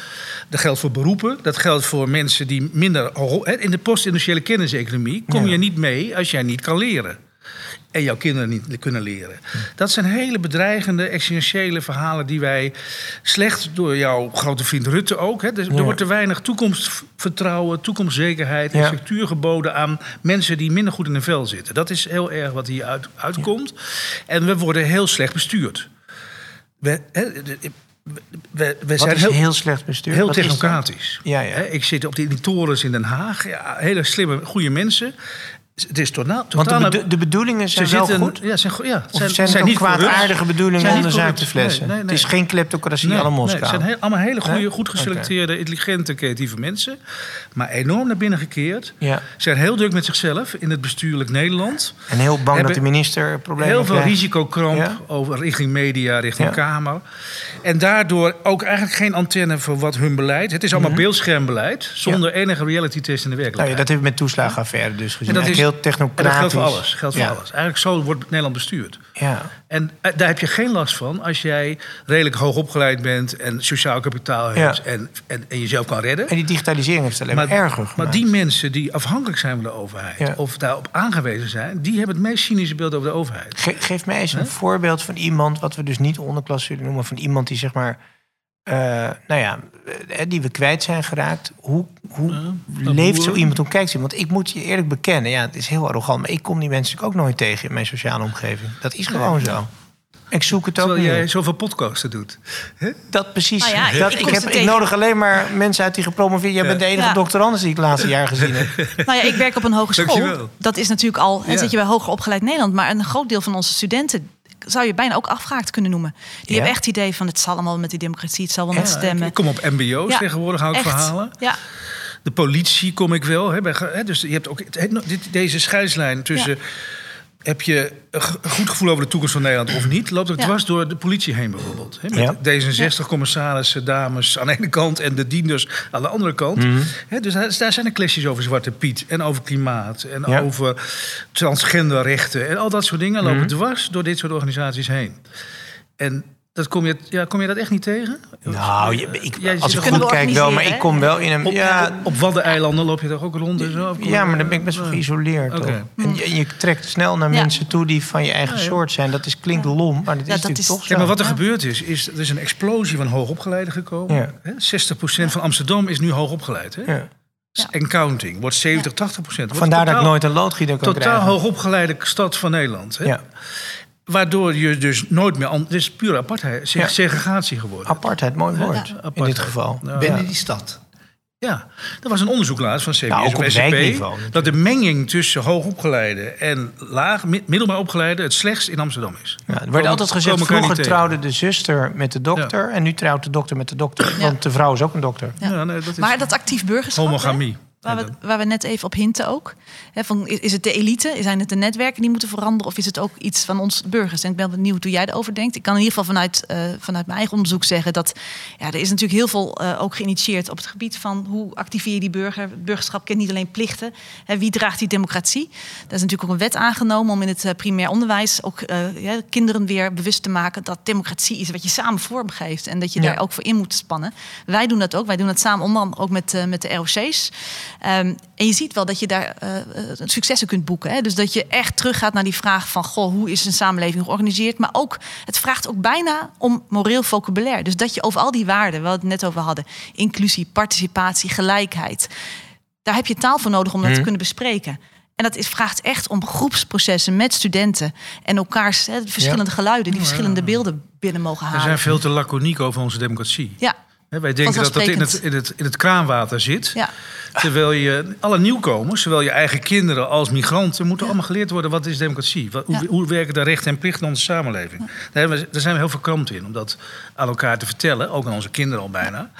Dat geldt voor beroepen. Dat geldt voor mensen die minder. hè, In de post-industriële kenniseconomie kom
Ja.
je niet mee als jij niet kan leren. En jouw kinderen niet kunnen leren. Dat zijn hele bedreigende, existentiële verhalen die wij slecht door jouw grote vriend Rutte ook. Hè, dus
Ja.
Er wordt te weinig toekomstvertrouwen, toekomstzekerheid en
Ja.
structuur geboden aan mensen die minder goed in hun vel zitten. Dat is heel erg wat hier uit, uitkomt. En we worden heel slecht bestuurd. We, hè, we, zijn heel,
heel, slecht bestuur?
heel
Wat
technocratisch.
Ja, ja.
Ik zit op die, die torens in Den Haag. Ja, hele slimme, goede mensen. Het is totaal,
Want de,
totaal
bedo- de bedoelingen zijn
ze
wel
zitten,
goed.
Ja, zijn, ja,
zijn, het ook
niet
kwaadaardige bedoelingen
Zijn
de zaak te flessen?
Nee, nee,
Het is geen kleptocratie alle Moskou.
het zijn heel- allemaal hele goede, goed geselecteerde, intelligente, creatieve mensen. Maar enorm naar binnen gekeerd.
Ja.
Zijn heel druk met zichzelf in het bestuurlijk Nederland.
En heel bang dat de minister problemen
Heel veel
krijgt.
risicokramp
Ja.
over richting media, richting
Ja.
Kamer. En daardoor ook eigenlijk geen antenne voor wat hun beleid. Het is allemaal beeldschermbeleid. Zonder enige reality test in de
Nou
werkelijkheid.
ja, dat hebben we met toeslagenaffaire dus gezien.
En dat is,
heel
En dat geldt voor alles. Geldt voor
Ja.
alles. Eigenlijk zo wordt Nederland bestuurd.
Ja.
En eh, daar heb je geen last van als jij redelijk hoog opgeleid bent en sociaal kapitaal hebt
Ja.
en, en, en jezelf kan redden.
En die digitalisering heeft het alleen maar, erger gemaakt.
maar die mensen die afhankelijk zijn van de overheid
Ja.
of daarop aangewezen zijn, die hebben het meest cynische beeld over de overheid.
Ge- geef mij eens een voorbeeld van iemand, wat we dus niet onderklas zullen noemen, van iemand die zeg maar, eh, nou ja, eh, die we kwijt zijn geraakt. Hoe, hoe leeft zo iemand? Hoe kijkt ze? Want ik moet je eerlijk bekennen, ja, het is heel arrogant, maar ik kom die mensen natuurlijk ook nooit tegen in mijn sociale omgeving. Dat is gewoon zo. Ik zoek het ook
Terwijl
niet.
jij zoveel podcasten doet.
Dat precies.
Nou ja, ik-
dat,
ik
heb, ik nodig alleen maar mensen uit die gepromoveerd. Jij bent de enige
Ja.
doctorandus die ik het laatste jaar gezien heb.
Nou ja, ik werk op een hogeschool.
Dankjewel.
Dat is natuurlijk al, en
Ja.
zit je bij hoger opgeleid Nederland. Maar een groot deel van onze studenten zou je bijna ook afgehaakt kunnen noemen. Die
Ja?
hebben echt het idee van het zal allemaal met die democratie, het zal wel met stemmen.
ik kom op MBO's tegenwoordig, hou ik
echt.
verhalen.
Ja,
De politie kom ik wel. Hè, bij hè, dus je hebt ook dit, deze scheidslijn tussen... Heb je een goed gevoel over de toekomst van Nederland of niet? Loopt het
Ja.
dwars door de politie heen bijvoorbeeld? Hè, met
Ja.
D66-commissarissen, dames aan de ene kant... en de dienders aan de andere kant.
Mhm.
Hè, dus daar, daar zijn er kwesties over Zwarte Piet... en over klimaat en
Ja.
over transgenderrechten... en al dat soort dingen lopen
Mhm.
dwars door dit soort organisaties heen. En dat kom, je, ja, kom je dat echt niet tegen?
Nou, je, ik,
Jij
als ik goed kijk wel, maar ik kom wel in een...
Op,
Ja,
op Waddeneilanden loop je toch ook rond en zo?
Ja, maar dan ben ik best wel geïsoleerd.
Oké.
toch? En je, je trekt snel naar
Ja.
mensen toe die van je eigen
Ja, ja.
soort zijn. Dat is, klinkt lom, maar dat is
dat
natuurlijk
is-
toch zo.
Ja, maar wat er
Ja.
gebeurd is, is er is een explosie van hoogopgeleiden gekomen.
Ja.
Hè, 60% van Amsterdam is nu hoogopgeleid. Hè?
Ja.
En counting. Wordt 70, 80%. Wordt
Vandaar dat ik
totaal-
nooit een loodgieter kan
Totaal
krijgen.
hoogopgeleide stad van Nederland. Hè?
Ja.
Waardoor je dus nooit meer... Het is pure apartheid, seg-
Ja.
segregatie geworden.
Apartheid, mooi woord. In
Apartheid.
dit geval.
Binnen die stad.
Ja, er was een onderzoek laatst van CBS
Nou, ook
of
op
SCP...
wijkniveau natuurlijk.
dat de menging tussen hoogopgeleide en laag, mid- middelbaar opgeleide... het slechtst in Amsterdam is.
Ja, er werd altijd gezegd, vroeger trouwde de zuster met de dokter... en nu trouwt de dokter met de dokter. Want de vrouw is ook een dokter.
Ja.
Ja, nee, dat is
maar dat actief burgerschap, hè,
homogamie.
Waar, we, waar we net even op hinten ook. Van, is, het de elite? Zijn het de netwerken die moeten veranderen? Of is het ook iets van ons burgers? En ik ben benieuwd hoe jij erover denkt. Ik kan in ieder geval vanuit, eh, vanuit mijn eigen onderzoek zeggen... dat ja, er is natuurlijk heel veel eh, ook geïnitieerd op het gebied van... hoe activeer je die burger? Burgerschap kent niet alleen plichten. Wie draagt die democratie? Er is natuurlijk ook een wet aangenomen om in het eh, primair onderwijs... ook ja, kinderen weer bewust te maken dat democratie is wat je samen vormgeeft. En dat je
Ja.
daar ook voor in moet spannen. Wij doen dat ook. Wij doen dat samen onder andere ook met, met de ROC's. Ehm, en je ziet wel dat je daar eh, eh, successen kunt boeken. Hè? Dus dat je echt teruggaat naar die vraag van... Goh, hoe is een samenleving georganiseerd? Maar ook, het vraagt ook bijna om moreel vocabulaire. Dus dat je over al die waarden, waar we het net over hadden... inclusie, participatie, gelijkheid... daar heb je taal voor nodig om dat te
Mhm.
kunnen bespreken. En dat is, vraagt echt om groepsprocessen met studenten... en elkaars hè, verschillende geluiden, die verschillende beelden binnen mogen
We
halen.
zijn veel te laconiek over onze democratie.
Ja,
wij denken dat dat in het, in, het, in het kraanwater zit.
ja.
Terwijl je, alle nieuwkomers, zowel je eigen kinderen als migranten... moeten allemaal geleerd worden wat is democratie. Wat, hoe,
Ja.
hoe werken de rechten en plichten in onze samenleving. Daar, hebben we- daar zijn we heel verkrampt in om dat aan elkaar te vertellen. Ook aan onze kinderen al bijna.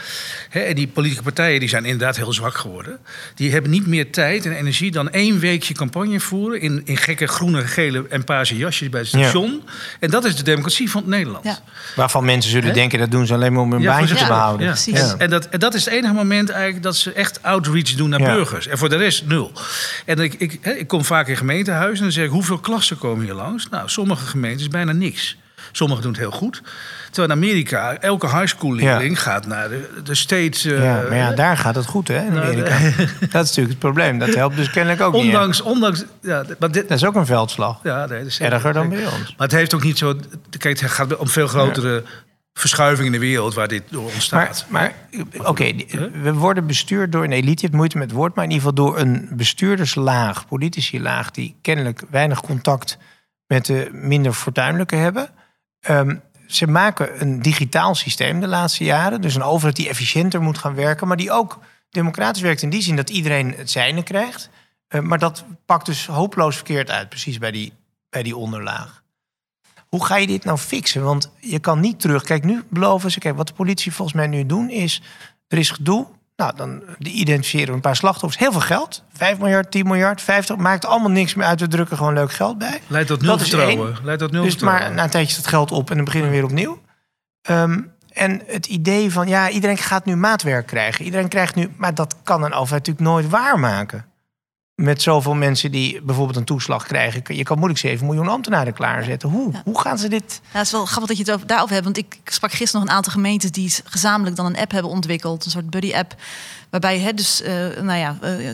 Hè, en die politieke partijen die zijn inderdaad heel zwak geworden. Die hebben niet meer tijd en energie dan één weekje campagne voeren... in, in gekke groene, gele en paarse jasjes bij het
Ja.
station. En dat is de democratie van Nederland.
Ja.
Waarvan mensen zullen denken, dat doen ze alleen maar om hun
Ja,
baantje te behouden.
Ja.
Precies.
En, en dat, en dat is het enige moment eigenlijk dat ze echt outreach doen naar
Ja.
burgers. En voor de rest nul. En ik, ik, hè, ik kom vaak in gemeentehuizen en dan zeg ik... hoeveel klassen komen hier langs? Nou, sommige gemeentes bijna niks. Sommigen doen het heel goed. Terwijl in Amerika elke high school leerling gaat naar de, de eh,
Ja, maar ja, daar gaat het goed, hè, in
Nou,
Amerika. Dat is natuurlijk het probleem. Dat helpt dus kennelijk ook niet. hè.
ondanks... ondanks ja, maar dit,
Dat is ook een veldslag.
ja, nee, dat is
Erger dan bij ons.
Maar het heeft ook niet zo... Kijk, het gaat om veel grotere verschuivingen in de wereld... waar dit door ontstaat.
Maar, maar oké, die- we worden bestuurd door een elite. Je hebt moeite met het woord, maar in ieder geval door een bestuurderslaag, politici-laag, die kennelijk weinig contact met de minder fortuinlijke hebben. Ehm, ze maken een digitaal systeem de laatste jaren. Dus een overheid die efficiënter moet gaan werken, maar die ook democratisch werkt in die zin dat iedereen het zijne krijgt. Eh, maar dat pakt dus hopeloos verkeerd uit, precies bij die, bij die onderlaag. Hoe ga je dit nou fixen? Want je kan niet terug. Kijk, nu beloven ze. Kijk, wat de politie volgens mij nu doen is. Er is gedoe. Nou, dan identificeren we een paar slachtoffers. Heel veel geld. 5 miljard, 10 miljard, 50. Maakt allemaal niks meer uit. We drukken gewoon leuk geld bij.
Leidt tot nul
Dat
vertrouwen. Leidt tot nul
Dus
vertrouwen.
maar na een tijdje het geld op en dan beginnen we weer opnieuw. Ehm, en het idee van, ja, iedereen gaat nu maatwerk krijgen. Iedereen krijgt nu, maar dat kan een overheid natuurlijk nooit waarmaken. Met zoveel mensen die bijvoorbeeld een toeslag krijgen. Je kan moeilijk 7 miljoen ambtenaren klaarzetten. Hoe, hoe gaan ze dit?
Ja, het is wel grappig dat je het over, daarover hebt. Want ik sprak gisteren nog een aantal gemeentes die gezamenlijk dan een app hebben ontwikkeld. Een soort buddy-app. Waarbij je dus, uh, nou ja, uh,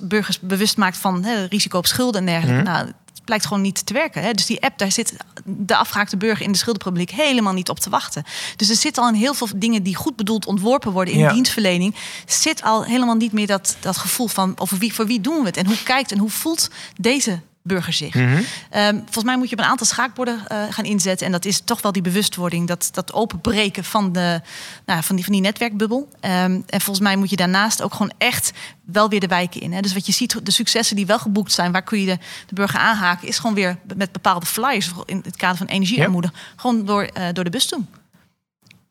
burgers bewust maakt van hè, risico op schulden en dergelijke.
Mhm.
Nou, blijkt gewoon niet te werken. Hè? Dus die app, daar zit de afgehaakte burger in de schuldenprobleem helemaal niet op te wachten. Dus er zit al in heel veel dingen die goed bedoeld ontworpen worden in
Ja.
dienstverlening. Zit al helemaal niet meer dat, dat gevoel van over wie, voor wie doen we het en hoe kijkt en hoe voelt deze burger zich.
Mhm.
Ehm, volgens mij moet je op een aantal schaakborden eh, gaan inzetten. En dat is toch wel die bewustwording, dat, dat openbreken van, de, nou, van, die, van die netwerkbubbel. Ehm, en volgens mij moet je daarnaast ook gewoon echt wel weer de wijken in. Hè. Dus wat je ziet, de successen die wel geboekt zijn, waar kun je de, de burger aanhaken, is gewoon weer met bepaalde flyers in het kader van energiearmoede. Gewoon door, eh, door de bus doen.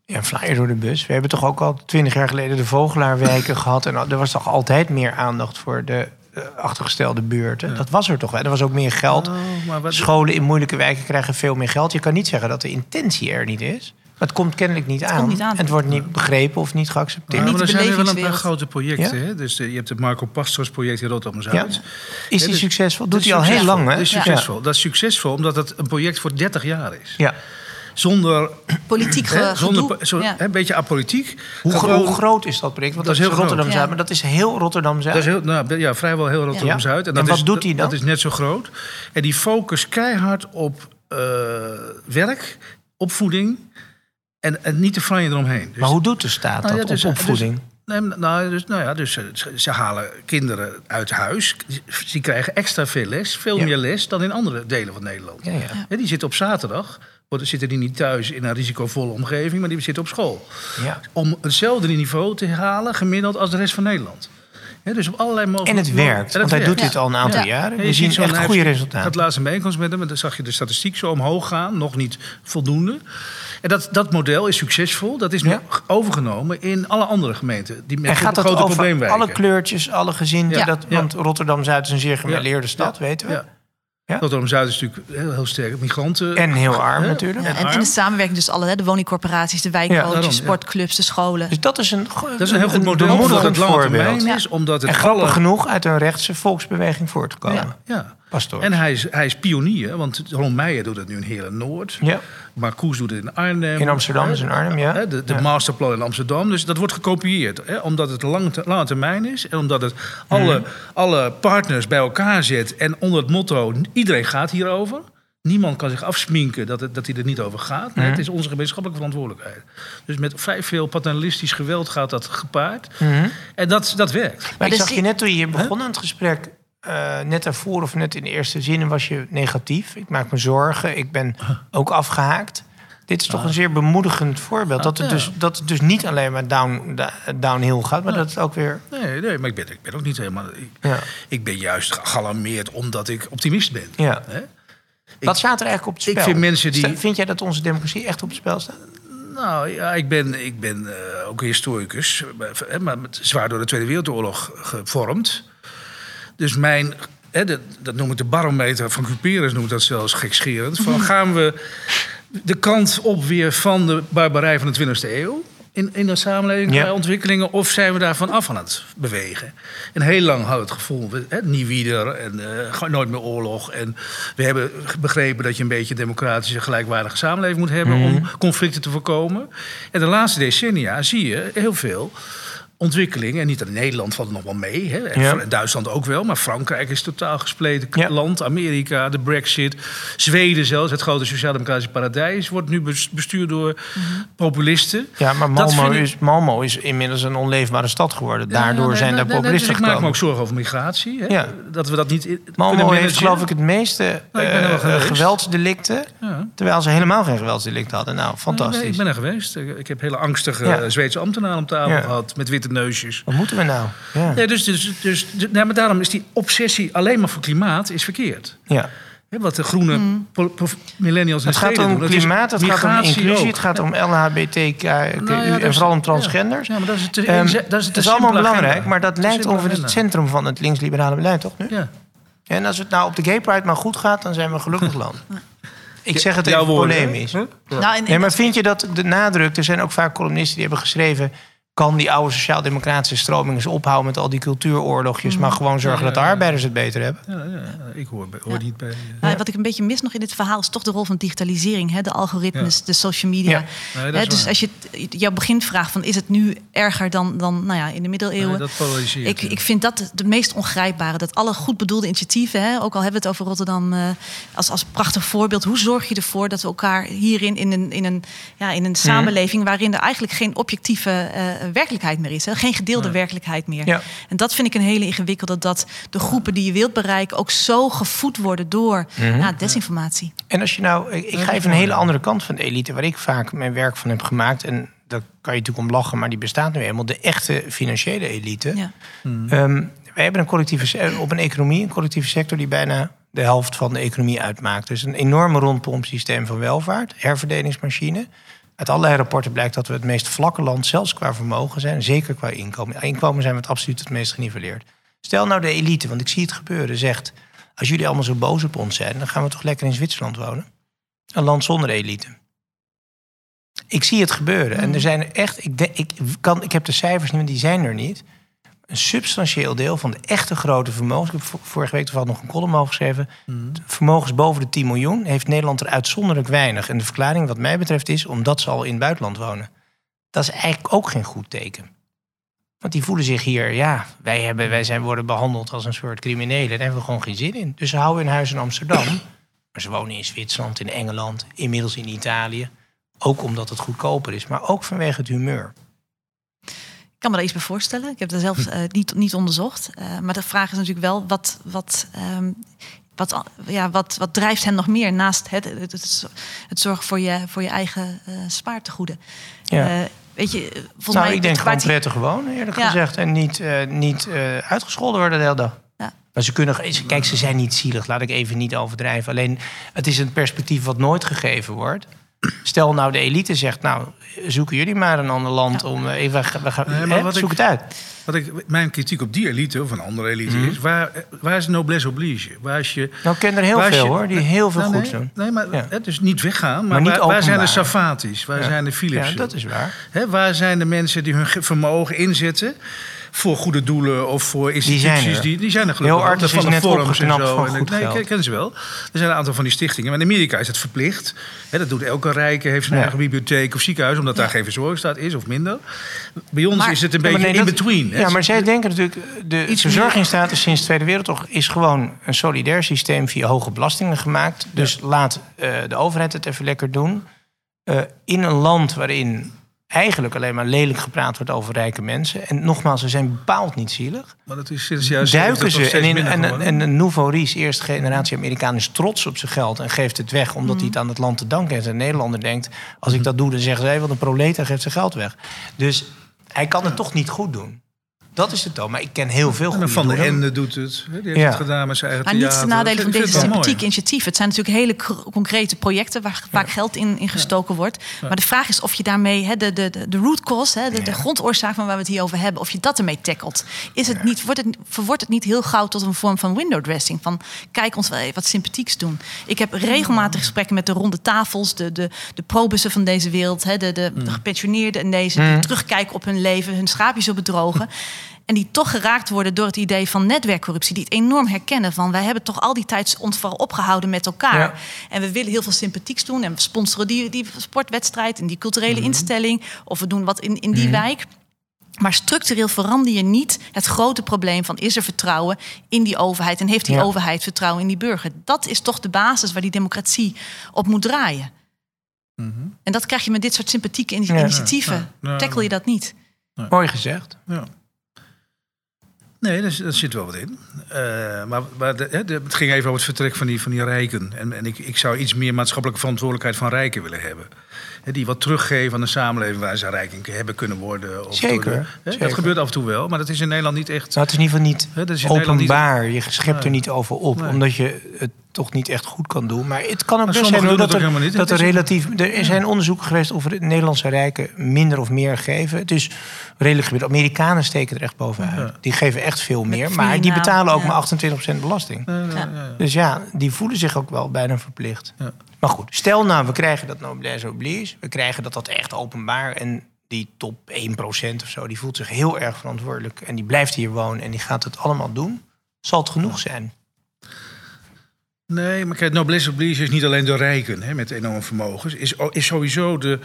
Ja, een flyer door de bus. We hebben toch ook al twintig jaar geleden de Vogelaarwijken gehad. En er was toch altijd meer aandacht voor de achtergestelde buurten. Dat was er toch wel. Er was ook meer geld.
Oh, maar wat-
Scholen in moeilijke wijken krijgen veel meer geld. Je kan niet zeggen dat de intentie er niet is. Maar het komt kennelijk niet, aan.
komt niet aan.
En het wordt niet begrepen of niet geaccepteerd.
Maar
de
er zijn wel een paar grote projecten.
Ja.
Hè? Dus eh, je hebt het Marco Pastors project in
Ja.
Rotterdam-Zuid.
Is
Ja,
die
dus-
succesvol? Doet hij al heel lang, hè?
Dat is
Ja.
succesvol. Dat is succesvol omdat het een project voor 30 jaar is.
Ja.
Zonder,
Politiek
hè,
ge-
zonder
gedoe.
zo,
Ja.
hè, een beetje apolitiek.
Hoe, gro-
Gewoon-
hoe groot is dat project? Want
Dat
dat,
is heel groot.
Rotterdam-Zuid,
Ja.
maar dat is heel Rotterdam-Zuid.
Dat is heel, nou, ja, vrijwel heel Rotterdam-Zuid.
En
dat
wat
is,
doet hij dan?
Dat is net zo groot. En die focus keihard op eh, werk, opvoeding en, en niet de franje eromheen. Dus,
Maar hoe doet de staat
Nou ja,
dat
dus-
op opvoeding?
Nee, nou, dus, nou ja, dus eh, ze, ze halen kinderen uit huis. Die krijgen extra veel les, veel
Ja.
meer les dan in andere delen van Nederland.
ja,
die zitten op zaterdag, zitten die niet thuis in een risicovolle omgeving, maar die zitten op school.
Ja.
Om hetzelfde niveau te halen, gemiddeld als de rest van Nederland. Dus op allerlei mogelijke
En het werkt, want hij doet dit al een aantal
Ja.
jaren.
Ja,
We
je
zien echt goede
heeft- Ik
resultaten.
had laatst een bijeenkomst met hem en dan zag je de statistiek zo omhoog gaan. Nog niet voldoende. En dat, dat model is succesvol. Dat is nu
Ja.
overgenomen in alle andere gemeenten. Die met
En gaat dat
grote
over alle kleurtjes, alle gezinten?
Ja.
Dat. Want Rotterdam-Zuid is een zeer gemêleerde stad, weten we.
Ja.
Ja.
Rotterdam-Zuid is natuurlijk heel, heel sterk. Migranten.
En heel arm
Hè?
natuurlijk.
Ja, en, en de samenwerking dus alle, hè, de woningcorporaties, de wijkcoaches, sportclubs, de scholen.
Dus dat is een,
Dat is een heel goed model voor
bemoedigend
het lange termijn is. Omdat het
En
alle...
genoeg uit een rechtse volksbeweging voortgekomen.
Ja, En hij is, hij is pionier, want Ron Meijer doet het nu in Heerlen Noord.
Ja.
Marcoes doet het in Arnhem.
In Amsterdam is in Arnhem, ja.
De, de
Ja.
masterplan in Amsterdam. Dus dat wordt gekopieerd. Hè, omdat het lang, te- lange termijn is. En omdat het alle,
Mhm.
alle partners bij elkaar zet. En onder het motto, iedereen gaat hierover. Niemand kan zich afsminken dat, het, dat hij er niet over gaat. Nee,
Mhm.
Het is onze gemeenschappelijke verantwoordelijkheid. Dus met vrij veel paternalistisch geweld gaat dat gepaard.
Mhm.
En dat, dat werkt.
Maar ik
dus
zag
die-
je net toen je hier begon aan het gesprek... eh, net daarvoor of net in de eerste zinnen was je negatief. Ik maak me zorgen, ik ben ook afgehaakt. Dit is toch een zeer bemoedigend voorbeeld. Dat het,
Ah.
dus, dat het dus niet alleen maar down, downhill gaat... maar dat het ook weer...
Nee, nee maar ik ben, ik ben ook niet helemaal... Ik,
Ja.
ik ben juist gealarmeerd omdat ik optimist ben.
Ja.
Hè?
Wat staat er eigenlijk op het
ik
spel?
vind mensen die-
Vind jij dat onze democratie echt op het spel staat?
Nou ja, ik ben, ik ben eh, ook historicus, maar, zwaar door de Tweede Wereldoorlog gevormd. Dus mijn, hè, dat, dat noem ik de barometer van Cuperus, noem ik dat zelfs gekscherend. Van gaan we de kant op weer van de barbarij van de 20e eeuw? In, in de samenleving
Ja.
qua ontwikkelingen? Of zijn we daarvan af aan het bewegen? En heel lang we het gevoel, hè, niet wieder en eh, nooit meer oorlog. En we hebben begrepen dat je een beetje een democratische, gelijkwaardige samenleving moet hebben om conflicten te voorkomen. En de laatste decennia zie je heel veel ontwikkelingen. En niet in Nederland valt het nog wel mee. Hè. En
Ja.
Duitsland ook wel. Maar Frankrijk is totaal gespleten
Ja.
land. Amerika, de brexit. Zweden zelfs, het grote sociaal-democratische paradijs... wordt nu bes- bestuurd door populisten.
Ja, maar
Dat
Malmo
ik-
is, Malmo is inmiddels een onleefbare stad geworden. Daardoor
Ja, nee,
zijn
nee,
daar
nee, nee,
populisten
dus ik maak me ook zorgen over migratie. Hè.
Ja.
Dat we dat niet in-
Malmo
kunnen
heeft geloof ik het meeste
Nou, er
eh, geweldsdelicten.
Ja.
Terwijl ze helemaal geen geweldsdelicten hadden. Nou,
Nee,
fantastisch.
ik ben er geweest. Ik heb hele angstige
Ja.
Zweedse ambtenaren om tafel
Ja.
gehad. Met witte neusjes.
Wat moeten we nou? Ja.
Nee, dus, dus, dus, nee, maar daarom is die obsessie alleen maar voor klimaat is verkeerd.
ja.
Hè, wat de groene po- millennials in
Het gaat om
doen.
klimaat, het gaat om inclusie,
ook.
het gaat om LHBTQ
Nou ja,
en vooral om transgenders.
Ja, maar dat is het,
Ehm,
dat is het,
het is allemaal belangrijk, maar dat lijkt over het centrum van het links-liberale beleid, toch nu?
Ja.
En als het nou op de gay pride maar goed gaat, dan zijn we een gelukkig land. Ik zeg het
Jouw
even
woorden, hè?
polemisch.
Huh?
Nou, en,
Nee, maar vind je dat de nadruk... Er zijn ook vaak columnisten die hebben geschreven... kan die oude sociaal-democratische stroming eens ophouden met al die cultuuroorlogjes,
Mhm.
maar gewoon zorgen dat de arbeiders het beter hebben.
Ja, ja, ik hoor, hoor
Ja.
niet bij...
Nou, wat ik een beetje mis nog in dit verhaal is toch de rol van digitalisering. Hè? De algoritmes,
Ja.
de social media.
Ja.
Nee, dat
Hè,
is
dus
waar.
als je jouw beginvraag van is het nu erger dan, dan nou ja, in de middeleeuwen?
Nee, dat polariseert.
ik,
ja.
ik vind dat de meest ongrijpbare. Dat alle goed bedoelde initiatieven, hè, ook al hebben we het over Rotterdam eh, als, als prachtig voorbeeld. Hoe zorg je ervoor dat we elkaar hierin in een, in een, ja, in een samenleving waarin er eigenlijk geen objectieve eh, werkelijkheid meer is. Hè, geen gedeelde werkelijkheid meer.
Ja.
En dat vind ik een hele ingewikkelde. Dat de groepen die je wilt bereiken ook zo gevoed worden door ja, desinformatie.
En als je nou, ik, ik ga even een hele andere kant van de elite, waar ik vaak mijn werk van heb gemaakt. En daar kan je natuurlijk om lachen, maar die bestaat nu eenmaal. De echte financiële elite.
Ja.
Ehm, wij hebben een collectieve, se- op een economie, een collectieve sector die bijna de helft van de economie uitmaakt. Dus een enorme rondpompsysteem van welvaart, herverdelingsmachine. Uit allerlei rapporten blijkt dat we het meest vlakke land, zelfs qua vermogen zijn, zeker qua inkomen. Inkomen zijn we het absoluut het meest geniveleerd. Stel nou de elite, want ik zie het gebeuren, zegt: als jullie allemaal zo boos op ons zijn, dan gaan we toch lekker in Zwitserland wonen. Een land zonder elite. Ik zie het gebeuren. En er zijn er echt, ik, denk, ik, kan, ik heb de cijfers niet, die zijn er niet. Een substantieel deel van de echte grote vermogens. Ik heb vo- vorige week toevallig nog een column over geschreven. Vermogens boven de 10 miljoen heeft Nederland er uitzonderlijk weinig. En de verklaring, wat mij betreft, is omdat ze al in het buitenland wonen. Dat is eigenlijk ook geen goed teken. Want die voelen zich hier, ja, wij, hebben, wij zijn, worden behandeld als een soort criminelen. Daar hebben we gewoon geen zin in. Dus ze houden hun huis in Amsterdam. Maar ze wonen in Zwitserland, in Engeland, inmiddels in Italië. Ook omdat het goedkoper is, maar ook vanwege het humeur.
Ik kan me daar iets bij voorstellen. Ik heb dat zelf eh, niet, niet onderzocht. Eh, maar de vraag is natuurlijk wel, wat, wat, ehm, wat, ja, wat, wat drijft hen nog meer naast het, het, het, het zorgen voor je, voor je eigen eh spaartegoeden?
Ja.
Weet je, volgens
nou,
mij
ik denk gewoon prettig wonen, eerlijk
Ja.
gezegd. En niet, niet uitgescholden worden de hele dag.
Ja.
Maar ze kunnen... Kijk, ze zijn niet zielig. Laat ik even niet overdrijven. Alleen, het is een perspectief wat nooit gegeven wordt. Stel nou de elite zegt... nou, zoeken jullie maar een ander land om... eh, even, we gaan,
Nee,
hè, zoek
ik-
het uit.
Wat ik, mijn kritiek op die elite, of een andere elite,
Mhm.
is... Waar, waar is noblesse oblige? Waar is je...
Nou, ik ken er heel veel,
je-
hoor, die heel veel
Nou,
goeds
nee,
doen.
Nee, maar
Ja.
het is niet weggaan. Maar,
Maar niet
waar, waar zijn de. Savatis? Waar
Ja.
zijn de Philips?
Ja, dat is waar.
Hè, waar zijn de mensen die hun ge- vermogen inzetten voor goede doelen of voor instituties?
zijn er.
Die, die zijn er gelukkig
Heel
Van
is
de
net
forums en
opgeknapt
zo.
van
En ik- nee, ik ken ze wel. Er zijn een aantal van die stichtingen. Maar in Amerika is het verplicht. Hè, dat doet elke rijke, heeft zijn
Ja.
eigen bibliotheek of ziekenhuis, omdat daar geen verzorgingsstaat is of minder. Bij ons
Maar-
is het een beetje
nee,
in
dat-
between. hè.
Ja, maar zij denken natuurlijk... de
Iets
verzorgingsstaat is sinds de Tweede Wereldoorlog... is gewoon een solidair systeem via hoge belastingen gemaakt. Dus laat eh, de overheid het even lekker doen. Eh, in een land waarin eigenlijk alleen maar lelijk gepraat wordt over rijke mensen. En nogmaals, ze zijn bepaald niet zielig.
Maar dat is sinds jaren
Duiken
70
ze. En, in, en, en een nouveau riche, eerste generatie Amerikaan, is trots op zijn geld en geeft het weg omdat hij het aan het land te danken heeft. En een Nederlander denkt, als ik dat doe, dan zeggen zij, wat een proletar geeft zijn geld weg. Dus hij kan het toch niet goed doen. Dat is het dan. Maar ik ken heel veel
En
goede
Van
doelen.
Ende doet het. hè, Die heeft
Ja.
het gedaan met zijn eigen
Maar niet ten nadele van deze sympathieke initiatieven. Het zijn natuurlijk hele cr- concrete projecten waar vaak geld in, in gestoken wordt. Maar de vraag is of je daarmee hè, de, de, de, de root cause, hè, de, de grondoorzaak van waar we het hier over hebben, of je dat ermee tackelt. Is het niet, wordt het, verwordt het niet heel gauw tot een vorm van window dressing? Van kijk ons wel even wat sympathieks doen. Ik heb regelmatig gesprekken met de ronde tafels, de, de, de probussen van deze wereld, hè, de, de, de gepensioneerden en deze, die terugkijken op hun leven, hun schaapjes op bedrogen. En die toch geraakt worden door het idee van netwerkcorruptie. Die het enorm herkennen van wij hebben toch al die tijd ons vooral opgehouden met elkaar.
Ja.
En we willen heel veel sympathieks doen. En we sponsoren die, die sportwedstrijd en die culturele instelling. Of we doen wat in, in die wijk. Maar structureel verander je niet het grote probleem van is er vertrouwen in die overheid en heeft die
Ja.
overheid vertrouwen in die burger. Dat is toch de basis waar die democratie op moet draaien. En dat krijg je met dit soort sympathieke initiatieven.
Ja. Ja.
Tackle je dat niet?
Mooi gezegd.
Ja. Nee, daar, daar zit wel wat in. Eh, maar maar de, het ging even over het vertrek van die, van die rijken. En, en ik, ik zou iets meer maatschappelijke verantwoordelijkheid van rijken willen hebben. Hè, die wat teruggeven aan de samenleving waar ze rijk in hebben kunnen worden. Of
Zeker,
door. Dat gebeurt af en toe wel, maar dat is in Nederland niet echt.
Nou, het is in ieder geval niet
Hè, dat is in Nederland niet-
openbaar. Je schept er niet over op,
Nee.
omdat je het toch niet echt goed kan doen. Maar het kan ook
Maar
best zijn dat
het
er,
niet.
dat er
Het is-
relatief... Er zijn onderzoeken geweest of de Nederlandse rijken minder of meer geven. Het is redelijk gebeurd. Amerikanen steken er echt bovenuit.
Ja.
Die geven echt veel meer, maar die betalen ook
ja.
maar 28% belasting.
Ja, ja,
Ja.
ja, ja.
Dus ja, die voelen zich ook wel bijna verplicht. Maar goed, stel nou, we krijgen dat noblesse oblige. We krijgen dat dat echt openbaar. En die top 1% of zo, die voelt zich heel erg verantwoordelijk. En die blijft hier wonen en die gaat het allemaal doen. Zal het genoeg zijn?
Nee, maar kijk, noblesse oblige is niet alleen de rijken hè, met enorme vermogens. Is, is sowieso de,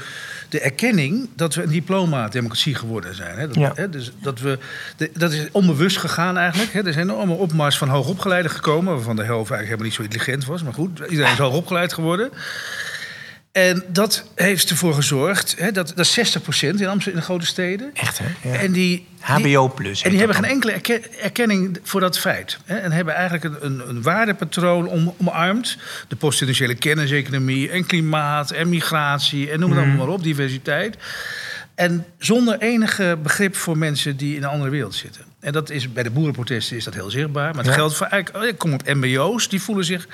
de erkenning dat we een diploma-democratie geworden zijn. Hè. Dat,
Ja.
hè, dus dat, we, de- dat is onbewust gegaan eigenlijk. Hè. Er zijn allemaal opmars van hoogopgeleiden gekomen... waarvan de helft eigenlijk helemaal niet zo intelligent was. Maar goed, iedereen is hoogopgeleid geworden. En dat heeft ervoor gezorgd... Hè, dat, dat is 60% in Amsterdam, in de grote steden...
Echt, hè? Ja.
En die,
HBO plus.
en die hebben geen enkele erke- erkenning voor dat feit. Hè? En hebben eigenlijk een, een, een waardepatroon om, omarmd. De postindustriële kenniseconomie en klimaat en migratie en noem het
Mhm.
allemaal maar op, diversiteit. En zonder enige begrip voor mensen die in een andere wereld zitten. En dat is, bij de boerenprotesten is dat heel zichtbaar. Maar het
Ja.
geldt voor eigenlijk... Ik kom op mbo's, die voelen zich...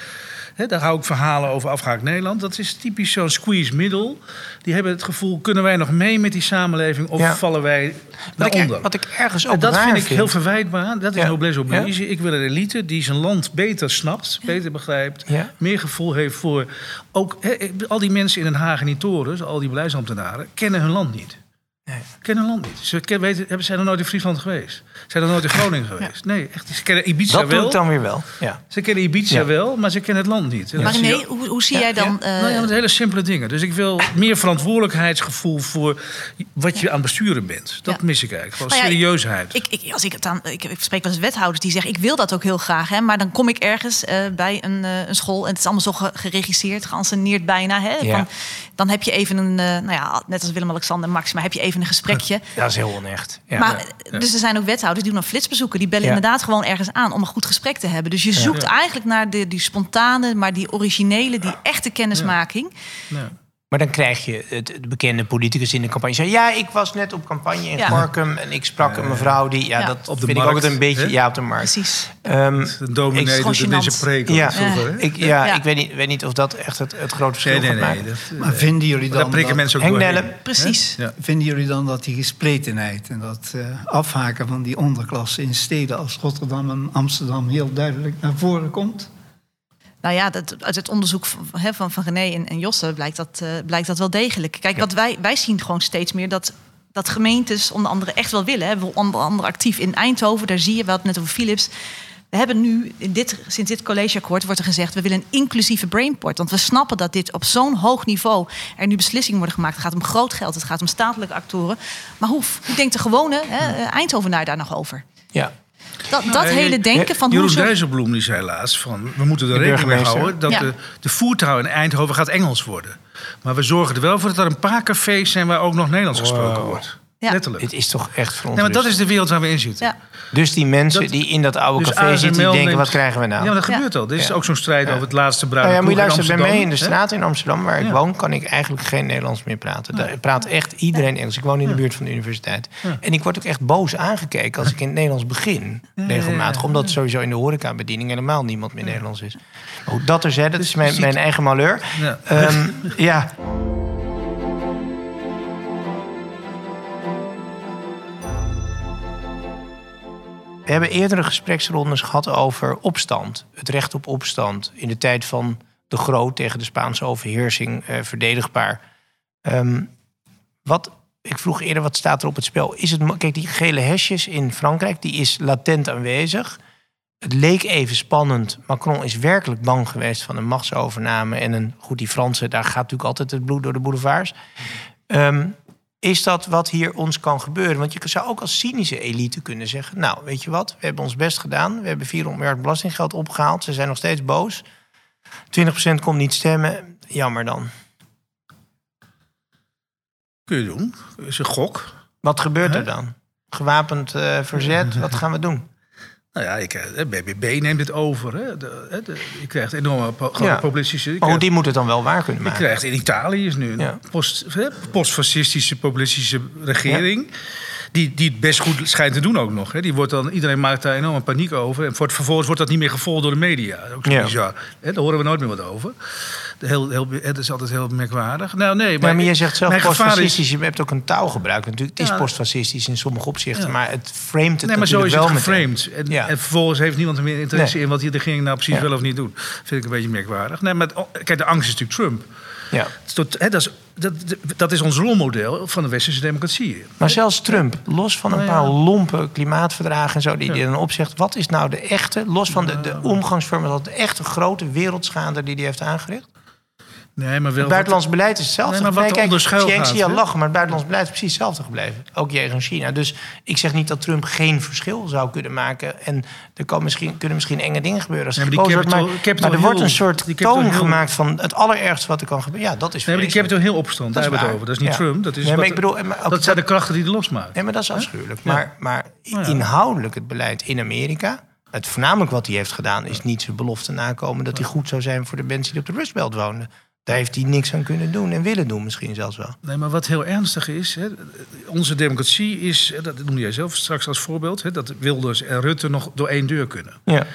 Hè, daar hou ik verhalen over afgehaakt Nederland. Dat is typisch zo'n squeeze middle. Die hebben het gevoel, kunnen wij nog mee met die samenleving... of
Ja.
vallen wij
Wat
naar
ik,
onder?
wat ik ergens ook
En dat
raar
vind ik heel verwijtbaar. Dat is
Ja.
noblesse oblige. Ik wil een elite die zijn land beter snapt, beter begrijpt,
Ja.
meer gevoel heeft voor. Ook al die mensen in Den Haag en die torens, al die beleidsambtenaren, kennen hun land niet.
Nee.
Kennen land niet. Ze ken- weten, hebben- zijn er nooit in Friesland geweest. Zijn er nooit in Groningen geweest. Nee, echt. Ze kennen Ibiza
Dat
wel.
ik dan weer wel. Ja.
Ze kennen Ibiza
Ja.
wel, maar ze kennen het land niet. Dat
Maar
je
nee, hoe, hoe zie jij dan... eh,
nou ja, met hele simpele dingen. Dus ik wil meer verantwoordelijkheidsgevoel voor wat je aan het besturen bent. Dat mis ik eigenlijk. Gewoon
Nou
serieusheid.
Ik, ik, als ik, het aan, ik, ik spreek wel eens wethouders die zeggen... ik wil dat ook heel graag, hè, maar dan kom ik ergens eh, bij een, eh, een school... en het is allemaal zo ge- geregisseerd, geanceneerd bijna. Hè, van, dan heb je even een, eh, nou ja, net als Willem-Alexander en Max... maar heb je even een gesprekje.
Dat is heel onecht. Ja.
Maar, Dus er zijn ook wethouders die doen dan flitsbezoeken. Die bellen inderdaad gewoon ergens aan om een goed gesprek te hebben. Dus je zoekt eigenlijk naar de, die spontane, maar die originele, die echte kennismaking.
Maar dan krijg je het, de bekende politicus in de campagne. Zei, ja, ik was net op campagne in
Ja.
Gorkum en ik sprak een mevrouw die... Ja,
Ja.
dat
Op de
vind ik altijd een beetje...
hè?
Ja, op de markt.
Precies.
Ehm,
Een dominee
Ik-
doet in deze preek
ja,
vroeger.
Ik, ja,
Ja.
ik weet niet, weet niet of dat echt het, het grote verschil
Nee, nee, nee. Dat,
Maar vinden jullie dan
prikken
dat,
mensen ook.
Precies.
Ja.
vinden jullie dan dat die gespletenheid en dat eh, afhaken van die onderklasse in steden als Rotterdam en Amsterdam heel duidelijk naar voren komt?
Nou ja, dat, uit het onderzoek van, van, van René en, en Josse blijkt dat, eh, blijkt dat wel degelijk. Kijk, wat wij, wij zien gewoon steeds meer dat, dat gemeentes onder andere echt wel willen. Hè. We onder andere actief in Eindhoven, daar zie je, het net over Philips. We hebben nu, in dit, sinds dit collegeakkoord wordt er gezegd... we willen een inclusieve brainport. Want we snappen dat dit op zo'n hoog niveau... er nu beslissingen worden gemaakt. Het gaat om groot geld, het gaat om statelijke actoren. Maar hoe, hoe denkt de gewone hè, Eindhovenaar daar nog over?
Ja.
Dat, dat
Nee,
hele denken van hoe
Jeroen
ze...
Dijsselbloem die zei laatst van... we moeten er
De
rekening mee houden... dat
Ja.
de, de voertaal in Eindhoven gaat Engels worden. Maar we zorgen er wel voor dat er een paar cafés zijn... waar ook nog Nederlands gesproken wordt.
Ja.
Letterlijk.
Het is toch echt
Nee, maar
verontrustend.
dat is de wereld waar we in zitten.
Ja.
Dus die mensen
Dat-
die in dat oude
Dus
café zitten... die denken,
neemt-
wat krijgen we nou?
Ja, maar dat
Ja.
gebeurt al. Dit is ook zo'n strijd
Ja.
over het laatste
Nou ja, moet je bij mij in de straat in Amsterdam, waar ik woon, kan ik eigenlijk geen Nederlands meer praten. Daar praat echt iedereen Engels. Ik woon in de buurt van de universiteit. En ik word ook echt boos aangekeken als ik in het Nederlands begin. Regelmatig. Omdat sowieso in de horecabediening helemaal niemand meer Nederlands is. Maar goed, dat er dat is mijn,
ziet-
mijn eigen malheur.
Ja.
Ehm, We hebben eerdere gespreksrondes gehad over opstand. Het recht op opstand. In de tijd van de Groot tegen de Spaanse overheersing eh, verdedigbaar. Ehm, wat, ik vroeg eerder, wat staat er op het spel? Is het, kijk, die gele hesjes in Frankrijk, die is latent aanwezig. Het leek even spannend. Macron is werkelijk bang geweest van een machtsovername. En een, goed, die Fransen, daar gaat natuurlijk altijd het bloed door de boulevards. Ehm, is dat wat hier ons kan gebeuren? Want je zou ook als cynische elite kunnen zeggen... nou, weet je wat, we hebben ons best gedaan. We hebben 400 miljard belastinggeld opgehaald. Ze zijn nog steeds boos. 20% komt niet stemmen. Jammer dan.
Kun je doen. Dat is een gok.
Wat gebeurt er dan? Gewapend eh, verzet, wat gaan we doen?
Nou ja, ik, eh, BBB neemt dit over. Hè. De, je krijgt enorme
Ja.
je krijgt-
die moet het dan wel waar kunnen
Je
maken?
krijgt in Italië is nu een
Ja.
post, hè, postfascistische populistische regering. Die, die het best goed schijnt te doen ook nog. Hè. Die wordt dan, iedereen maakt daar enorme paniek over. En voor- vervolgens wordt dat niet meer gevolgd door de media. Ook zo bizar. Hè, daar horen we nooit meer wat over. Heel, heel, het is altijd heel merkwaardig. Nou, nee,
Maar, maar je zegt zelf
is-
postfascistisch. Je hebt ook een taalgebruik natuurlijk. Het is
Ja.
postfascistisch in sommige opzichten.
Ja.
Maar het framet het
Nee, maar zo is het
wel
geframed. En,
Ja.
en vervolgens heeft niemand er meer interesse
Nee.
in wat die regering nou precies
Ja.
wel of niet doet. Vind ik een beetje merkwaardig. Nee, maar het- kijk, de angst is natuurlijk Trump.
Ja.
Dat, hè, dat, is, dat, dat is ons rolmodel van de westerse democratie.
Maar zelfs Trump, los van een
Nou ja.
paar lompe klimaatverdragen en zo, die hij dan opzegt. Wat is nou de echte, los van de, de omgangsvormen, dat de echte grote wereldschade die hij heeft aangericht?
Nee, maar wel
Het buitenlands beleid is hetzelfde.
Nee, maar wat
kijk,
gaat,
zie je al lachen, maar het buitenlands beleid is precies hetzelfde gebleven. Ook jegens China. Dus ik zeg niet dat Trump geen verschil zou kunnen maken. En er kan misschien, kunnen misschien enge dingen gebeuren als
Nee, maar die
gekozen wordt. Maar,
capital- capital
maar er wordt een soort toon gemaakt van het allerergste wat er kan gebeuren. Ja, dat is
Nee, maar die. Capitol Hill opstand, daar
Dat is
hebben we het over. Dat is niet
Ja.
Trump, dat, is
Nee, maar
wat-
ik bedoel, maar ook
dat zijn de krachten die het losmaken.
Nee, maar dat is afschuwelijk.
Ja.
Maar, maar
Nou ja.
inhoudelijk het beleid in Amerika... Het voornamelijk wat hij heeft gedaan is niet zijn belofte nakomen... dat hij goed zou zijn voor de mensen die op de Rust Belt woonden. Daar heeft hij niks aan kunnen doen en willen doen misschien zelfs wel.
Nee, maar wat heel ernstig is, hè, onze democratie is, hè, dat noemde jij zelf straks als voorbeeld, hè, dat Wilders en Rutte nog door één deur kunnen.
Ja.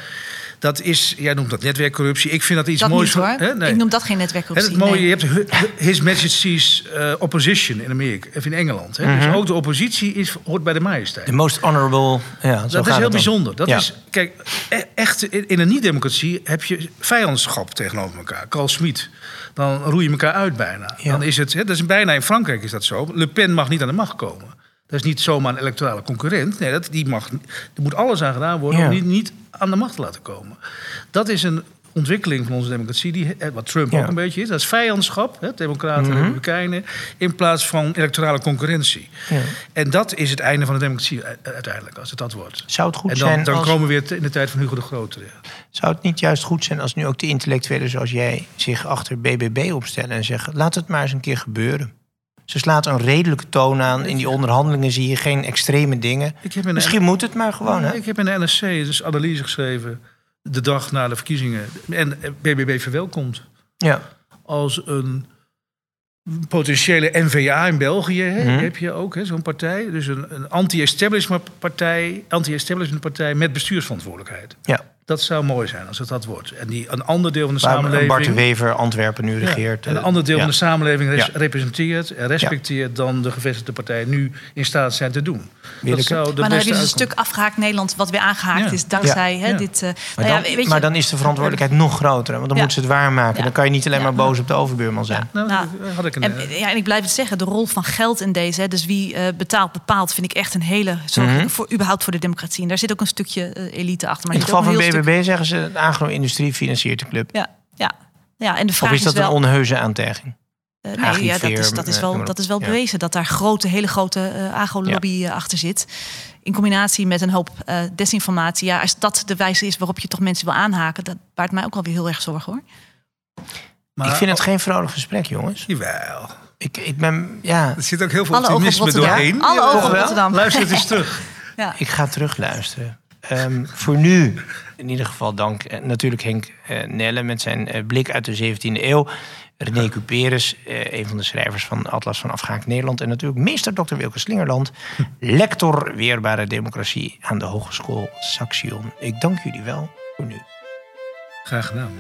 Dat is, jij noemt dat netwerkcorruptie. Ik vind dat iets
Dat
moois.
niet hoor.
hè, nee.
Ik noem dat geen netwerkcorruptie.
het mooie,
nee.
je hebt His Majesty's eh, Opposition in Amerika, of in Engeland. Hè. Dus ook de oppositie is, hoort bij de majesteit.
The most honorable... Ja, zo
Dat
gaat
is heel bijzonder. Dat
Ja.
is, kijk, e- echt in in een niet-democratie heb je vijandschap tegenover elkaar. Carl Schmid. Dan roei je elkaar uit bijna.
Ja.
Dan is het, hè, dat is bijna in Frankrijk is dat zo. Le Pen mag niet aan de macht komen. Dat is niet zomaar een electorale concurrent. Nee, dat, die mag, er moet alles aan gedaan worden
Ja.
om die niet aan de macht te laten komen. Dat is een ontwikkeling van onze democratie, die, eh, wat Trump
Ja.
ook een beetje is. Dat is vijandschap, hè, democraten en republikeinen, in plaats van electorale concurrentie.
Ja.
En dat is het einde van de democratie u- uiteindelijk, als het dat wordt.
Zou het goed
En dan,
zijn
dan
als...
komen we weer in de tijd van Hugo de Grote. ja.
Zou het niet juist goed zijn als nu ook de intellectuelen zoals jij zich achter BBB opstellen en zeggen: laat het maar eens een keer gebeuren? Ze slaat een redelijke toon aan. In die onderhandelingen zie je geen extreme dingen. Misschien moet het maar gewoon. Hè?
Ik heb in de NSC dus analyse geschreven de dag na de verkiezingen. En BBB verwelkomt
Ja.
als een potentiële NVA in België. Hè,
Mhm.
Heb je ook hè, zo'n partij. Dus een, een anti-establishment partij, anti-establishment partij met bestuursverantwoordelijkheid.
ja.
Dat zou mooi zijn als het dat wordt. En die een ander deel van de
Waar
samenleving.
Bart de Wever Antwerpen nu
Ja,
regeert.
en een
eh,
ander deel
ja.
van de samenleving res-
Ja.
representeert en respecteert dan de gevestigde partijen nu in staat zijn te doen. Dat zou de
Maar dan heb
beste
je dus een stuk afgehaakt Nederland, wat weer aangehaakt
Ja.
is dankzij hè,
Ja.
dit. eh,
Maar,
nou ja,
dan,
weet je-
maar dan is de verantwoordelijkheid nog groter. Want dan
Ja.
moeten ze het waarmaken.
Ja.
Dan kan je niet alleen
Ja.
maar boos op de overbuurman zijn.
Nou,
Nou,
had ik een,
En, ja, en ik blijf het zeggen, de rol van geld in deze, hè, dus wie eh, betaalt, bepaalt, vind ik echt een hele zorg voor überhaupt voor de democratie. En daar zit ook een stukje eh, elite achter. Maar
In het geval van
stuk-
zeggen ze... de agro-industrie financiert de club.
ja, ja, ja, en de vraag
Of is dat
wel.
een onheuse aantijging?
Eh, nee, ja, dat is, dat is
eh,
wel, dat is wel
Ja.
bewezen dat daar grote, hele grote eh agro-lobby achter zit. In combinatie met een hoop eh, desinformatie. Ja, als dat de wijze is waarop je toch mensen wil aanhaken, dat baart mij ook wel weer heel erg zorgen hoor.
maar-
ik vind het geen vrolijk gesprek, jongens.
Jawel.
Ik, ik ben... Ja,
Er zit ook heel veel
Alle ogen op
optimisme doorheen.
Alle ogen op
wel?
Rotterdam.
Luister het eens terug.
Ja.
ik ga terugluisteren. Ehm, voor nu, in ieder geval dank eh, natuurlijk Henk eh, Nelle... met zijn eh, blik uit de 17e eeuw. René Cuperus, een van de schrijvers van Atlas van Afgehaakt Nederland... en natuurlijk meester Dr. Wilke Slingerland... lector Weerbare Democratie aan de Hogeschool Saxion. Ik dank jullie wel voor nu.
Graag gedaan.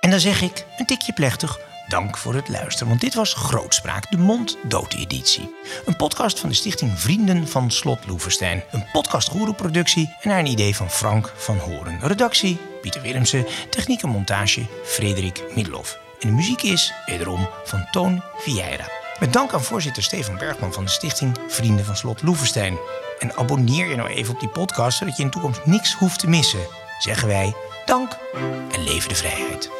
En dan zeg ik, een tikje plechtig, dank voor het luisteren. Want dit was Grootspraak, de mond-dood-editie. Een podcast van de stichting Vrienden van Slot Loevestein. Een podcast productie en naar een idee van Frank van Horen. Redactie, Pieter Willemsen. Techniek en montage, Frederik Middelhoff. En de muziek is, wederom, van Toon Vieira. Met dank aan voorzitter Stefan Bergman van de stichting Vrienden van Slot Loevestein. En abonneer je nou even op die podcast, zodat je in de toekomst niks hoeft te missen. Zeggen wij, dank en leven de vrijheid.